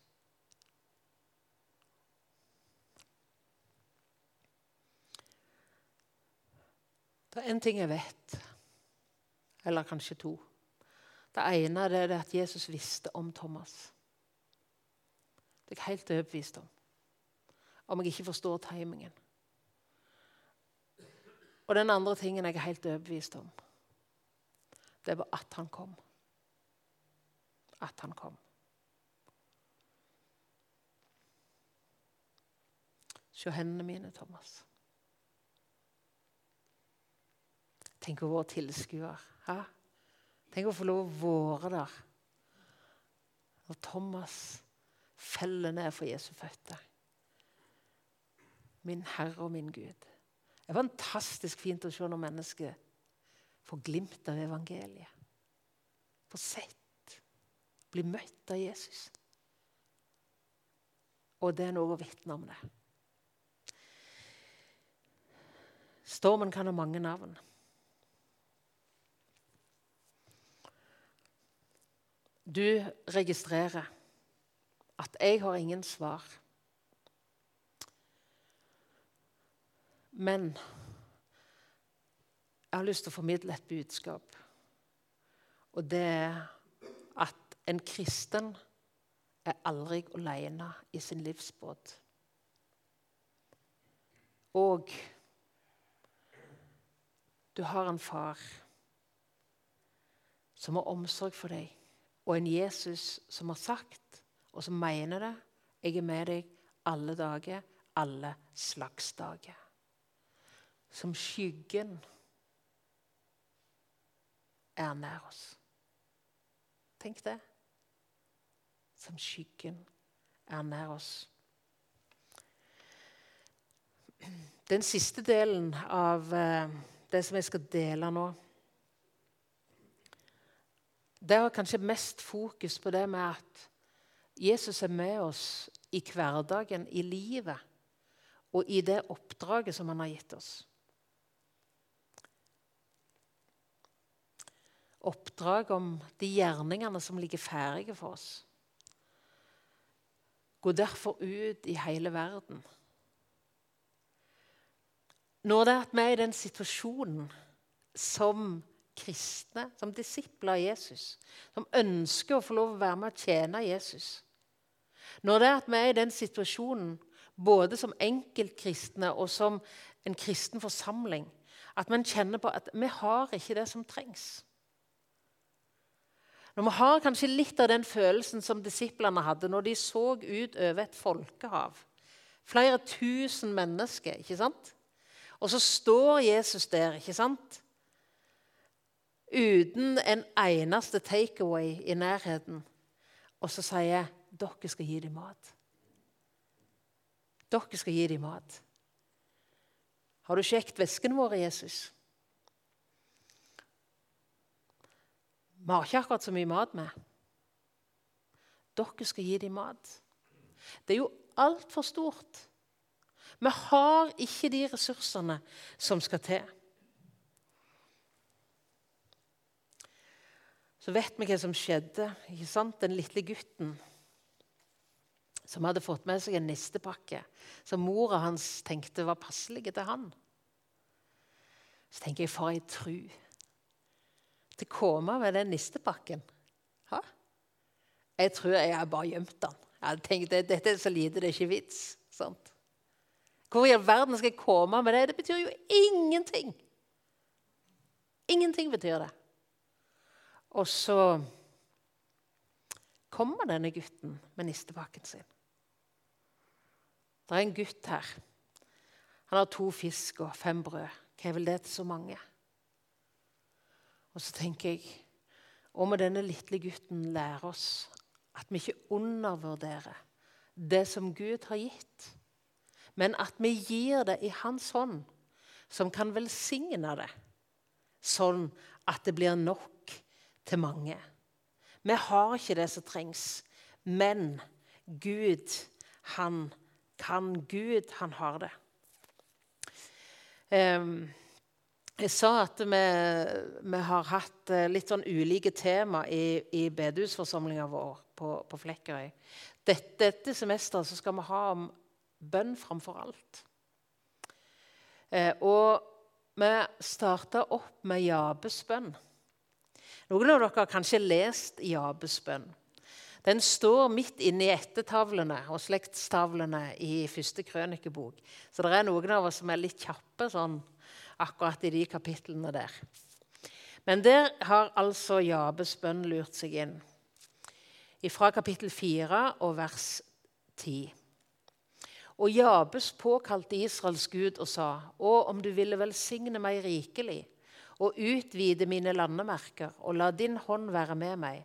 Det er én ting jeg vet, eller kanskje to. Det ene er at Jesus visste om Thomas. Det er jeg helt overbevist om. Om jeg ikke forstår timingen. Og den andre tingen jeg er helt overbevist om, det var at han kom. At han kom. Se hendene mine, Thomas. Tenk å være tilskuer. Tenk å få lov å være der. Når Thomas feller ned for Jesu føtter. Min Herre og min Gud. Det er fantastisk fint å se når mennesker får glimt av evangeliet. Får sett, blir møtt av Jesus. Og det er noe å vitne om det. Stormen kan ha mange navn. Du registrerer at 'jeg har ingen svar'. Men jeg har lyst til å formidle et budskap. Og det er at en kristen er aldri alene i sin livsbåt. Og du har en far som har omsorg for deg og en Jesus som har sagt, og som mener det 'Jeg er med deg alle dager, alle slags dager'. Som skyggen er nær oss. Tenk det. Som skyggen er nær oss. Den siste delen av eh, det som jeg skal dele nå det har kanskje mest fokus på det med at Jesus er med oss i hverdagen, i livet, og i det oppdraget som han har gitt oss. Oppdrag om de gjerningene som ligger ferdige for oss. Gå derfor ut i hele verden. Når det er at vi er i den situasjonen som kristne, som disipler av Jesus, som ønsker å få lov å være med og tjene Jesus. Når det er at vi er i den situasjonen, både som enkeltkristne og som en kristen forsamling, at man kjenner på at vi har ikke det som trengs. Når vi har kanskje litt av den følelsen som disiplene hadde når de så ut over et folkehav. Flere tusen mennesker, ikke sant? Og så står Jesus der, ikke sant? Uten en eneste takeaway i nærheten. Og så sier jeg dere skal gi dem mat. Dere skal gi dem mat. Har du sjekket veskene vår, Jesus? Vi har ikke akkurat så mye mat med. Dere skal gi dem mat. Det er jo altfor stort. Vi har ikke de ressursene som skal til. Så vet vi hva som skjedde. ikke sant? Den lille gutten som hadde fått med seg en nistepakke som mora hans tenkte var passelig til han. Så tenker jeg, for ei tru til å komme med den nistepakken. Ha? Jeg tror jeg har bare gjemt den. Jeg tenkte, Dette er så lite, det er ikke vits. Sant? Hvor i all verden skal jeg komme med det? Det betyr jo ingenting. Ingenting betyr det. Og så kommer denne gutten med nistepakken sin. Det er en gutt her. Han har to fisk og fem brød. Hva er vel det til så mange? Og så tenker jeg og må denne lille gutten lære oss at vi ikke undervurderer det som Gud har gitt, men at vi gir det i Hans hånd, som kan velsigne det, sånn at det blir nok til mange. Vi har ikke det som trengs, men Gud, han kan. Gud, han har det. Um, jeg sa at vi, vi, har hatt eh, litt sånn ulike tema i, i bedehusforsamlinga vår på, på Flekkerøy. Dette, dette semesteret skal vi ha om bønn framfor alt. Eh, og vi starta opp med Jabes bønn. Noen av dere har kanskje lest Jabes bønn. Den står midt inne i ettertavlene og slektstavlene i første krønikebok. Så det er noen av oss som er litt kjappe sånn akkurat i de kapitlene der. Men der har altså Jabes bønn lurt seg inn. Fra kapittel 4 og vers 10. Og Jabes påkalte Israels Gud og sa:" Å, om du ville velsigne meg rikelig og utvide mine landemerker, og la din hånd være med meg.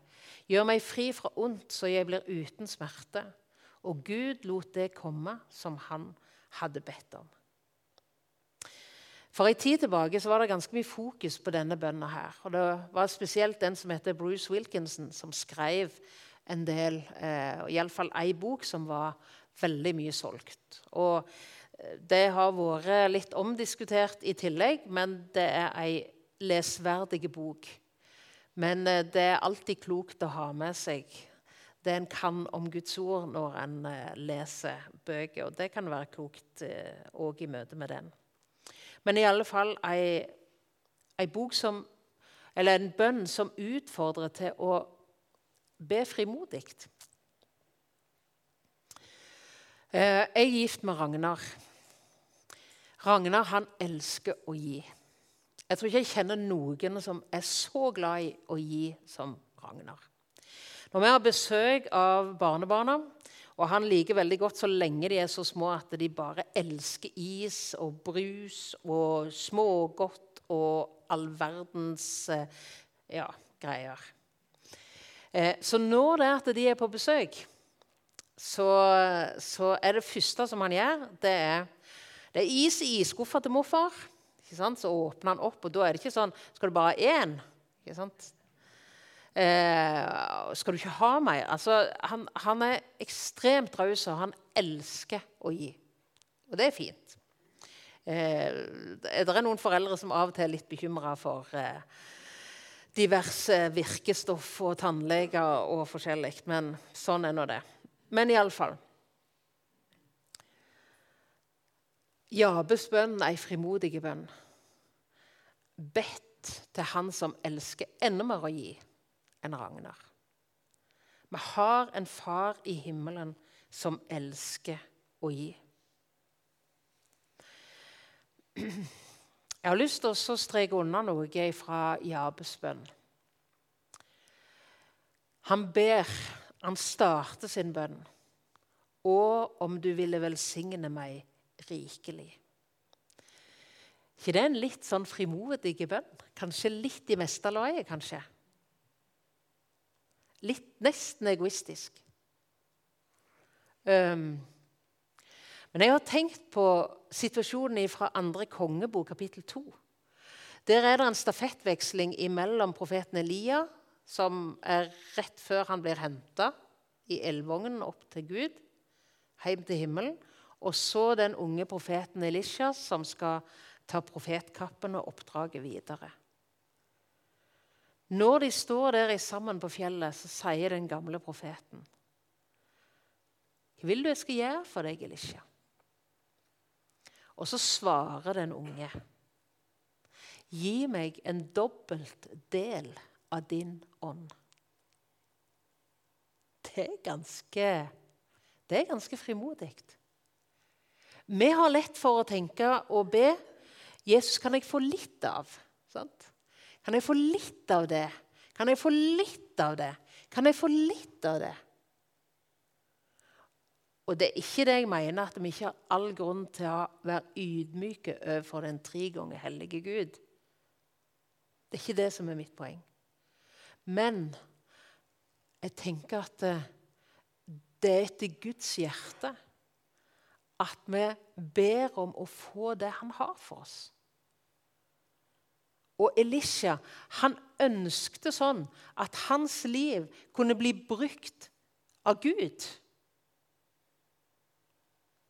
Gjør meg fri fra ondt, så jeg blir uten smerte. Og Gud lot det komme som han hadde bedt om. For En tid tilbake var det ganske mye fokus på denne bønna. her. Og Det var spesielt den som heter Bruce Wilkinson, som skrev en del, eh, iallfall ei bok som var veldig mye solgt. Og eh, Det har vært litt omdiskutert i tillegg, men det er ei lesverdig bok. Men eh, det er alltid klokt å ha med seg det en kan om Guds ord når en eh, leser bøker. Og det kan være klokt òg i møte med den. Men i alle fall ei, ei bok som Eller en bønn som utfordrer til å be frimodig. Eh, jeg er gift med Ragnar. Ragnar han elsker å gi. Jeg tror ikke jeg kjenner noen som er så glad i å gi som Ragnar. Når vi har besøk av barnebarna, og han liker veldig godt så lenge de er så små at de bare elsker is og brus og smågodt og all verdens eh, ja, greier. Eh, så når det er at de er på besøk, så, så, er det første som han gjør, det er, det er is i isskuffa til morfar. Så åpner han opp, og da er det ikke sånn Skal du bare ha én? Ikke sant? Eh, skal du ikke ha meg? Altså, han, han, er ekstremt raus, og han elsker å gi. Og det er fint. Eh, det er noen foreldre som av og til er litt bekymra for eh, diverse virkestoff og tannleger og forskjellig, men sånn er nå det. Men iallfall Jabes bønn er ei frimodig bønn. Bedt til Han som elsker enda mer å gi enn Ragnar. Vi har en far i himmelen som elsker å gi. Jeg har lyst til å streke unna noe fra Jabes bønn. Han ber, han starter sin bønn. Og om du ville velsigne meg rikelig. ikke det er en litt sånn frimodig bønn? Kanskje litt i meste laget, kanskje? Litt, nesten egoistisk. Um, men jeg har tenkt på situasjonen fra andre kongebok, kapittel 2. Der er det en stafettveksling mellom profeten Elia, som er rett før han blir henta i elvognen opp til Gud, hjem til himmelen, og så den unge profeten Elisha, som skal ta profetkappen og oppdraget videre. Når de står der sammen på fjellet, så sier den gamle profeten Hva vil du jeg skal gjøre for deg, Elisha? Og så svarer den unge Gi meg en dobbelt del av din ånd. Det er ganske, det er ganske frimodig. Vi har lett for å tenke og be Jesus, kan jeg få litt av? Sant? Kan jeg få litt av det? Kan jeg få litt av det? Kan jeg få litt av det? Og det er ikke det jeg mener at vi ikke har all grunn til å være ydmyke overfor den tre ganger hellige Gud. Det er ikke det som er mitt poeng. Men jeg tenker at eh, det er etter Guds hjerte at vi ber om å få det han har for oss. Og Elisha han ønskte sånn at hans liv kunne bli brukt av Gud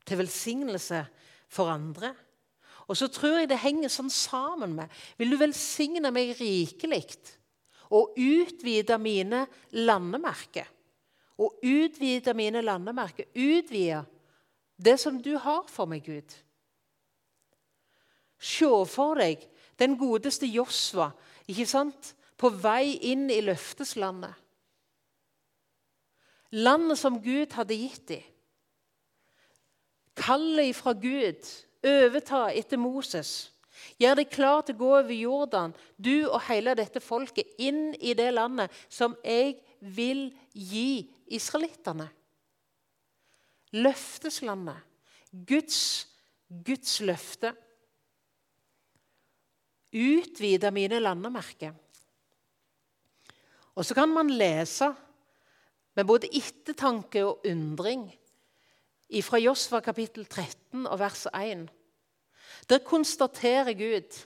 til velsignelse for andre. Og så tror jeg det henger sånn sammen med Vil du velsigne meg rikelig og utvide mine landemerker? Og utvide mine landemerker. Utvide det som du har for meg, Gud. Se for deg den godeste Josva ikke sant? på vei inn i løfteslandet. Landet som Gud hadde gitt dem. Kallet fra Gud, overta etter Moses. Gjør deg klar til å gå over Jordan, du og hele dette folket, inn i det landet som jeg vil gi israelittene. Løfteslandet. Guds, Guds løfte. Utvide mine landemerker. Og så kan man lese med både ettertanke og undring fra Josva kapittel 13 og vers 1. Der konstaterer Gud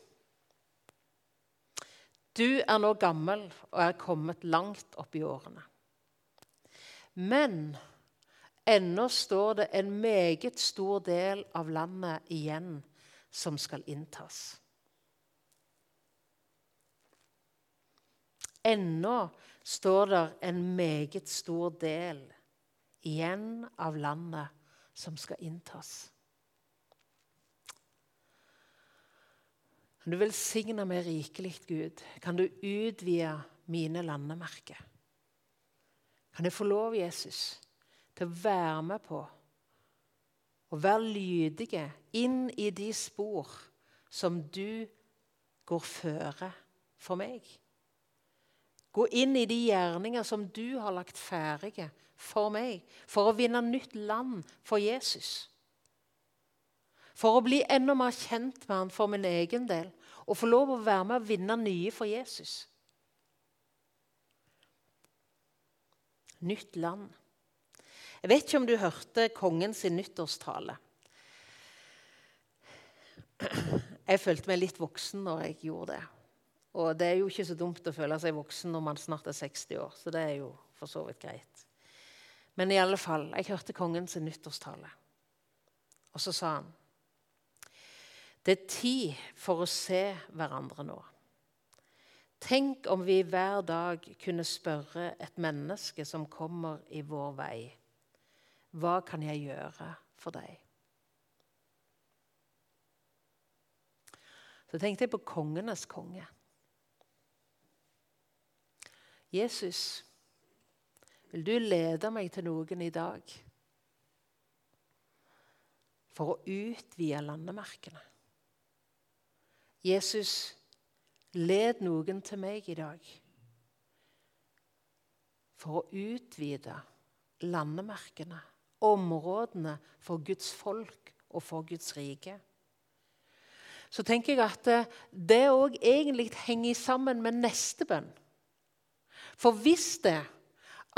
Du er nå gammel og er kommet langt opp i årene. Men ennå står det en meget stor del av landet igjen som skal inntas. Ennå står det en meget stor del igjen av landet som skal inntas. Kan du velsigne meg rikelig, Gud? Kan du utvide mine landemerker? Kan jeg få lov, Jesus, til å være med på å være lydige inn i de spor som du går føre for meg? Gå inn i de gjerninger som du har lagt ferdige for meg, for å vinne nytt land for Jesus. For å bli enda mer kjent med han for min egen del og få lov å være med å vinne nye for Jesus. Nytt land. Jeg vet ikke om du hørte kongens nyttårstale. Jeg følte meg litt voksen når jeg gjorde det. Og det er jo ikke så dumt å føle seg voksen når man snart er 60 år, så det er jo for så vidt greit. Men i alle fall, jeg hørte kongens nyttårstale. Og så sa han Det er tid for å se hverandre nå. Tenk om vi hver dag kunne spørre et menneske som kommer i vår vei, hva kan jeg gjøre for deg? Så tenkte jeg på kongenes konge. Jesus, vil du lede meg til noen i dag for å utvide landemerkene? Jesus, led noen til meg i dag for å utvide landemerkene, områdene for Guds folk og for Guds rike. Så tenker jeg at det òg egentlig henger sammen med neste bønn. For hvis det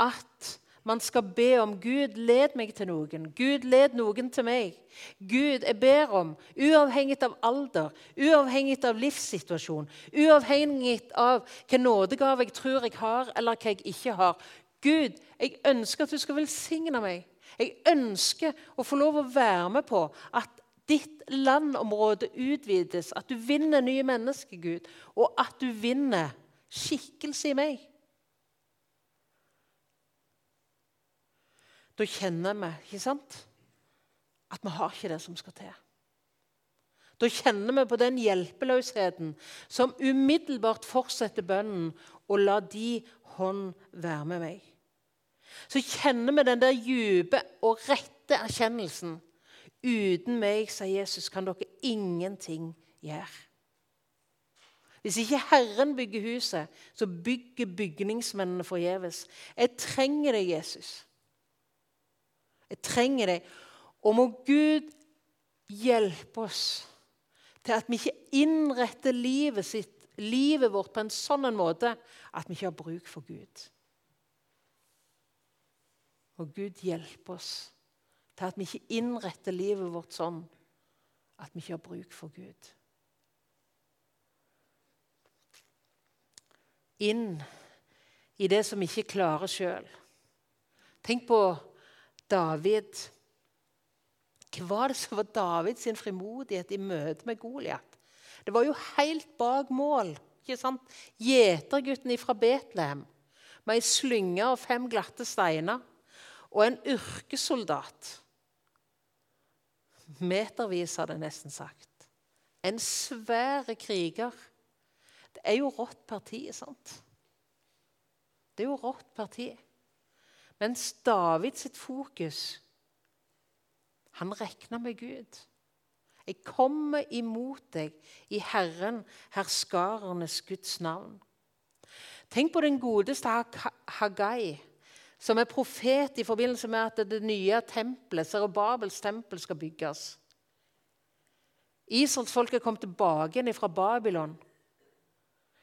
at man skal be om Gud, led meg til noen. Gud, led noen til meg. Gud, jeg ber om, uavhengig av alder, uavhengig av livssituasjon, uavhengig av hvilken nådegave jeg tror jeg har, eller hva jeg ikke har. Gud, jeg ønsker at du skal velsigne meg. Jeg ønsker å få lov å være med på at ditt landområde utvides, at du vinner nye mennesker, Gud, og at du vinner skikkelse i meg. Da kjenner vi ikke sant? at vi har ikke det som skal til. Da kjenner vi på den hjelpeløsheten som umiddelbart fortsetter bønnen og la de hånd være med meg. Så kjenner vi den der dype og rette erkjennelsen. Uten meg, sier Jesus, kan dere ingenting gjøre. Hvis ikke Herren bygger huset, så bygger bygningsmennene forgjeves. Jeg trenger deg, Jesus. Jeg trenger deg. Og må Gud hjelpe oss til at vi ikke innretter livet, sitt, livet vårt på en sånn måte at vi ikke har bruk for Gud. Og Gud hjelpe oss til at vi ikke innretter livet vårt sånn at vi ikke har bruk for Gud. inn i det som vi ikke klarer sjøl. Tenk på David. Hva var det som var Davids frimodighet i møte med Goliat? Det var jo helt bak mål. ikke sant? Gjetergutten fra Betlehem med ei slynge og fem glatte steiner. Og en yrkessoldat. Metervis, har det nesten sagt. En svær kriger det er jo rått parti, sant? Det er jo rått parti. Mens David sitt fokus Han regna med Gud. Jeg kommer imot deg i Herren, herskarenes Guds navn. Tenk på den godeste Hagai, som er profet i forbindelse med at det nye tempelet, Serubabels tempel, skal bygges. Israelsfolket kom tilbake fra Babylon.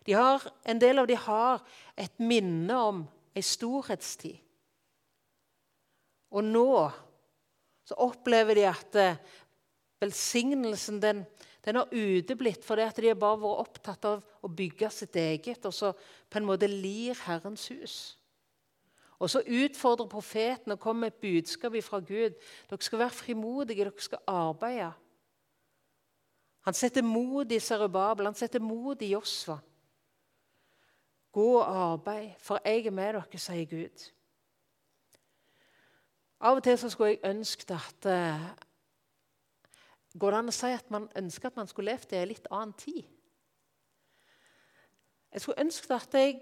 De har, en del av dem har et minne om ei storhetstid. Og nå så opplever de at eh, velsignelsen den, den har uteblitt fordi at de har bare vært opptatt av å bygge sitt eget, og så på en måte lir Herrens hus. Og så utfordrer profeten og kommer med et budskap fra Gud. Dere skal være frimodige, dere skal arbeide. Han setter mod i Serubabel, han setter mod i Josva. Gå og arbeid, for jeg er med dere, sier Gud. Av og til så skulle jeg ønsket at uh, Går det an å si at man ønsker at man skulle levd i en litt annen tid? Jeg skulle ønsket at jeg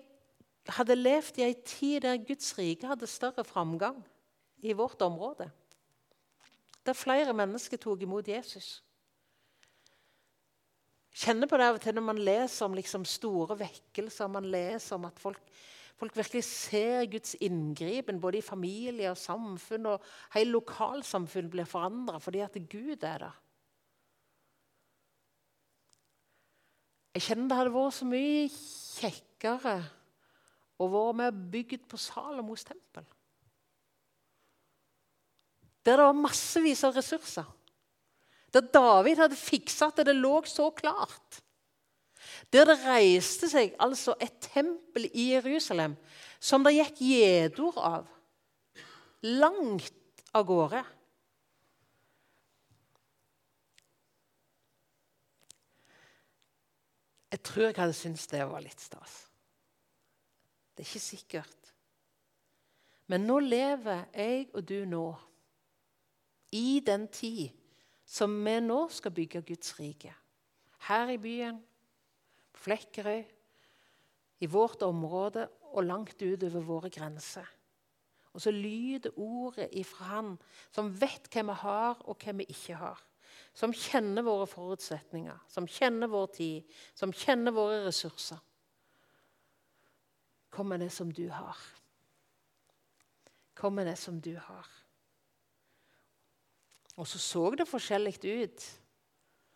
hadde levd i en tid der Guds rike hadde større framgang i vårt område. Der flere mennesker tok imot Jesus kjenner på det av og til når man leser om liksom store vekkelser. Man leser om at folk, folk virkelig ser Guds inngripen både i familie og samfunn. Og hele lokalsamfunn blir forandra fordi at Gud er der. Jeg kjenner det hadde vært så mye kjekkere å vært med bygd på Salomos tempel. Der det var massevis av ressurser. Der David hadde fiksa at det lå så klart. Der det reiste seg altså et tempel i Jerusalem som det gikk gjedord av. Langt av gårde. Jeg tror jeg hadde syntes det var litt stas. Det er ikke sikkert. Men nå lever jeg og du nå i den tid som vi nå skal bygge Guds rike. Her i byen, på Flekkerøy, i vårt område og langt utover våre grenser. Og så lyder ordet ifra Han som vet hva vi har, og hva vi ikke har. Som kjenner våre forutsetninger, som kjenner vår tid, som kjenner våre ressurser. Kom med det som du har. Kom med det som du har. Og så så det forskjellig ut.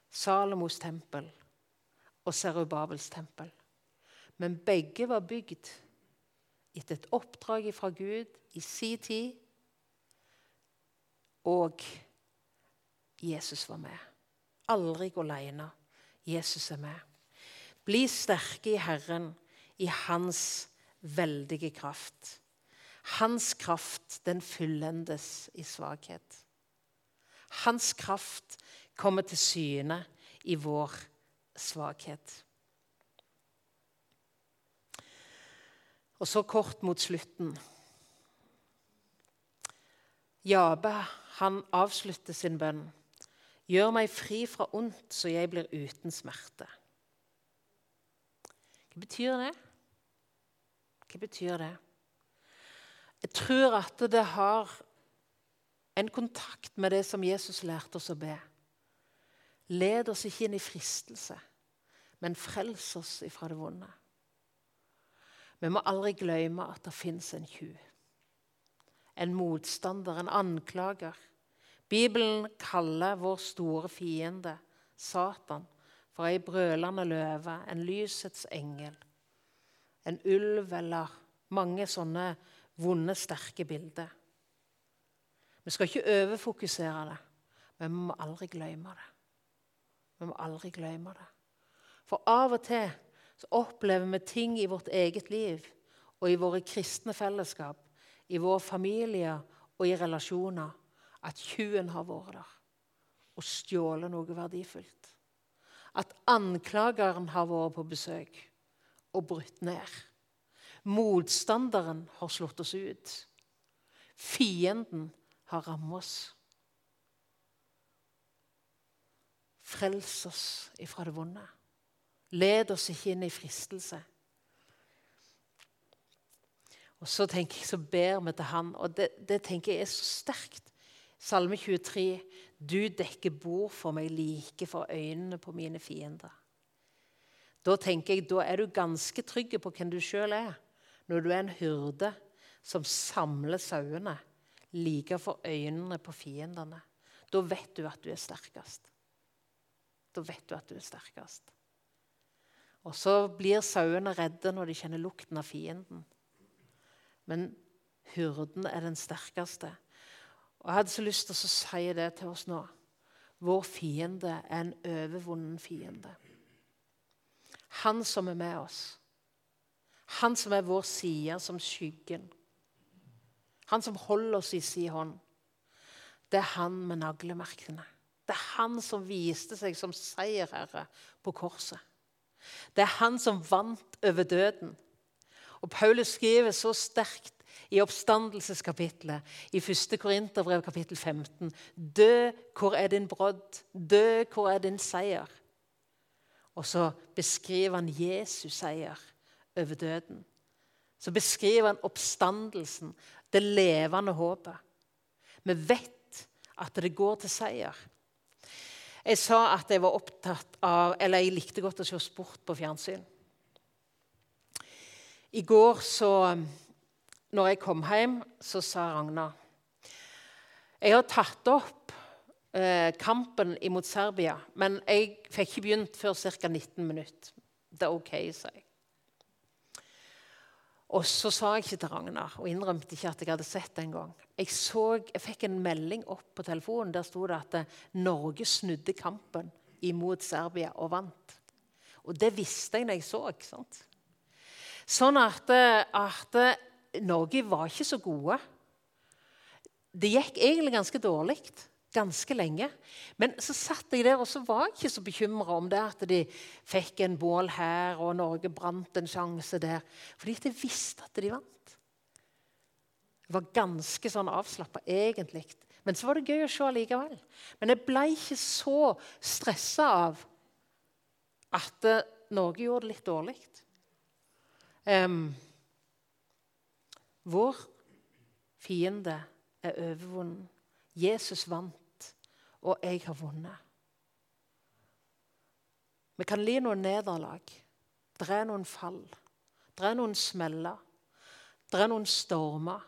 Salomos tempel og Serubabels tempel. Men begge var bygd etter et oppdrag fra Gud i sin tid. Og Jesus var med. Aldri gå alene. Jesus er med. Bli sterke i Herren, i Hans veldige kraft. Hans kraft, den fullendes i svakhet. Hans kraft kommer til syne i vår svakhet. Og så kort mot slutten. Jabe, han avslutter sin bønn. Gjør meg fri fra ondt, så jeg blir uten smerte. Hva betyr det? Hva betyr det? Jeg tror at det har en kontakt med det som Jesus lærte oss å be. Led oss ikke inn i fristelse, men frels oss ifra det vonde. Vi må aldri glemme at det fins en tjuv. En motstander, en anklager. Bibelen kaller vår store fiende, Satan, for ei brølende løve, en lysets engel, en ulv eller mange sånne vonde, sterke bilder. Vi skal ikke overfokusere det, men vi må aldri glemme det. Vi må aldri glemme det. For av og til så opplever vi ting i vårt eget liv og i våre kristne fellesskap, i våre familier og i relasjoner, at tjuven har vært der og stjålet noe verdifullt. At anklageren har vært på besøk og brutt ned. Motstanderen har slått oss ut. Fienden har rammet oss. Frels oss ifra det vonde. Led oss ikke inn i fristelse. Og Så tenker jeg, så ber vi til Han, og det, det tenker jeg er så sterkt. Salme 23.: Du dekker bord for meg like for øynene på mine fiender. Da tenker jeg, da er du ganske trygg på hvem du sjøl er, når du er en hyrde som samler sauene like for øynene på fiendene. Da vet du at du er sterkest. Da vet du at du er sterkest. Og så blir sauene redde når de kjenner lukten av fienden. Men hyrden er den sterkeste. Og Jeg hadde så lyst til å si det til oss nå. Vår fiende er en overvunnen fiende. Han som er med oss. Han som er vår side som skyggen. Han som holder oss i si hånd. Det er han med naglemerkene. Det er han som viste seg som seierherre på korset. Det er han som vant over døden. Og Paulus skriver så sterkt i oppstandelseskapitlet i 1. Korinterbrev kapittel 15. Dø, hvor er din brodd? Dø, hvor er din seier? Og så beskriver han Jesus seier over døden. Så beskriver han oppstandelsen, det levende håpet. Vi vet at det går til seier. Jeg sa at jeg var opptatt av Eller jeg likte godt å se sport på fjernsyn. I går, så når jeg kom hjem, så sa Ragna Jeg har tatt opp eh, kampen imot Serbia, men jeg fikk ikke begynt før ca. 19 minutter. Det er OK, sa jeg. Og så sa jeg ikke til Ragnar og innrømte ikke at jeg hadde sett det engang. Jeg, jeg fikk en melding opp på telefonen. Der sto det at eh, Norge snudde kampen imot Serbia og vant. Og det visste jeg når jeg så. ikke sant? Sånn at, eh, at eh, Norge var ikke så gode. Det gikk egentlig ganske dårlig ganske lenge. Men så satt jeg der og så var jeg ikke så bekymra om det at de fikk en bål her, og Norge brant en sjanse der. Fordi jeg visste at de vant. Jeg var ganske sånn avslappa egentlig. Men så var det gøy å se likevel. Men jeg ble ikke så stressa av at eh, Norge gjorde det litt dårlig. Um, vår fiende er overvunnen. Jesus vant og jeg har vunnet. Vi kan li noen nederlag. Det er noen fall. Det er noen smeller. Det er noen stormer.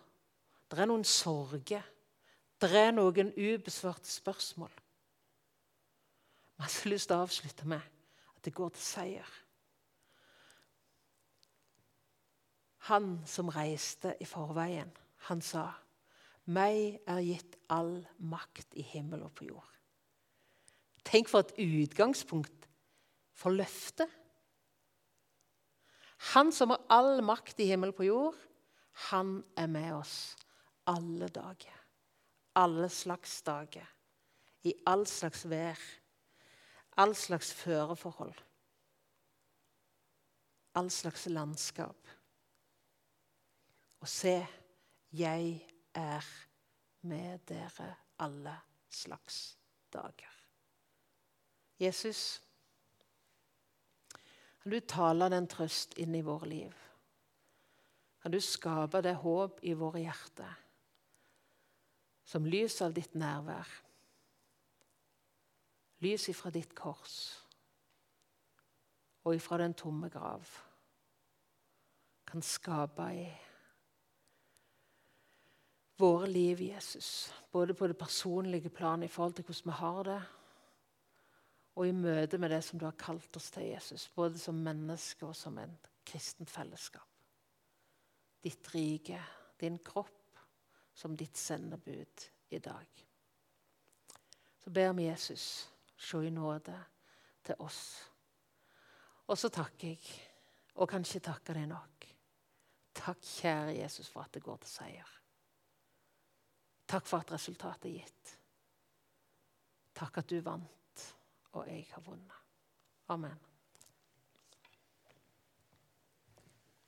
Det er noen sorger. Det er noen ubesvarte spørsmål. Vi har så lyst til å avslutte med at det går til seier. Han som reiste i forveien, han sa meg er gitt all makt i himmel og på jord. Tenk for et utgangspunkt for løftet. Han som har all makt i himmel og på jord, han er med oss alle dager. Alle slags dager. I all slags vær. All slags føreforhold. All slags landskap. Og se, jeg er med dere alle slags dager. Jesus, kan du tale den trøst inn i våre liv? Kan du skape det håp i våre hjerter som lys av ditt nærvær? Lys ifra ditt kors og ifra den tomme grav kan skape i våre liv, Jesus. Både på det personlige planet i forhold til hvordan vi har det, og i møte med det som du har kalt oss til, Jesus. Både som mennesker og som en kristent fellesskap. Ditt rike, din kropp, som ditt sendebud i dag. Så ber vi Jesus se i nåde til oss. Og så takker jeg, og kan ikke takke deg nok. Takk, kjære Jesus, for at det går til seier. Takk for at resultatet er gitt. Takk at du vant, og jeg har vunnet. Amen.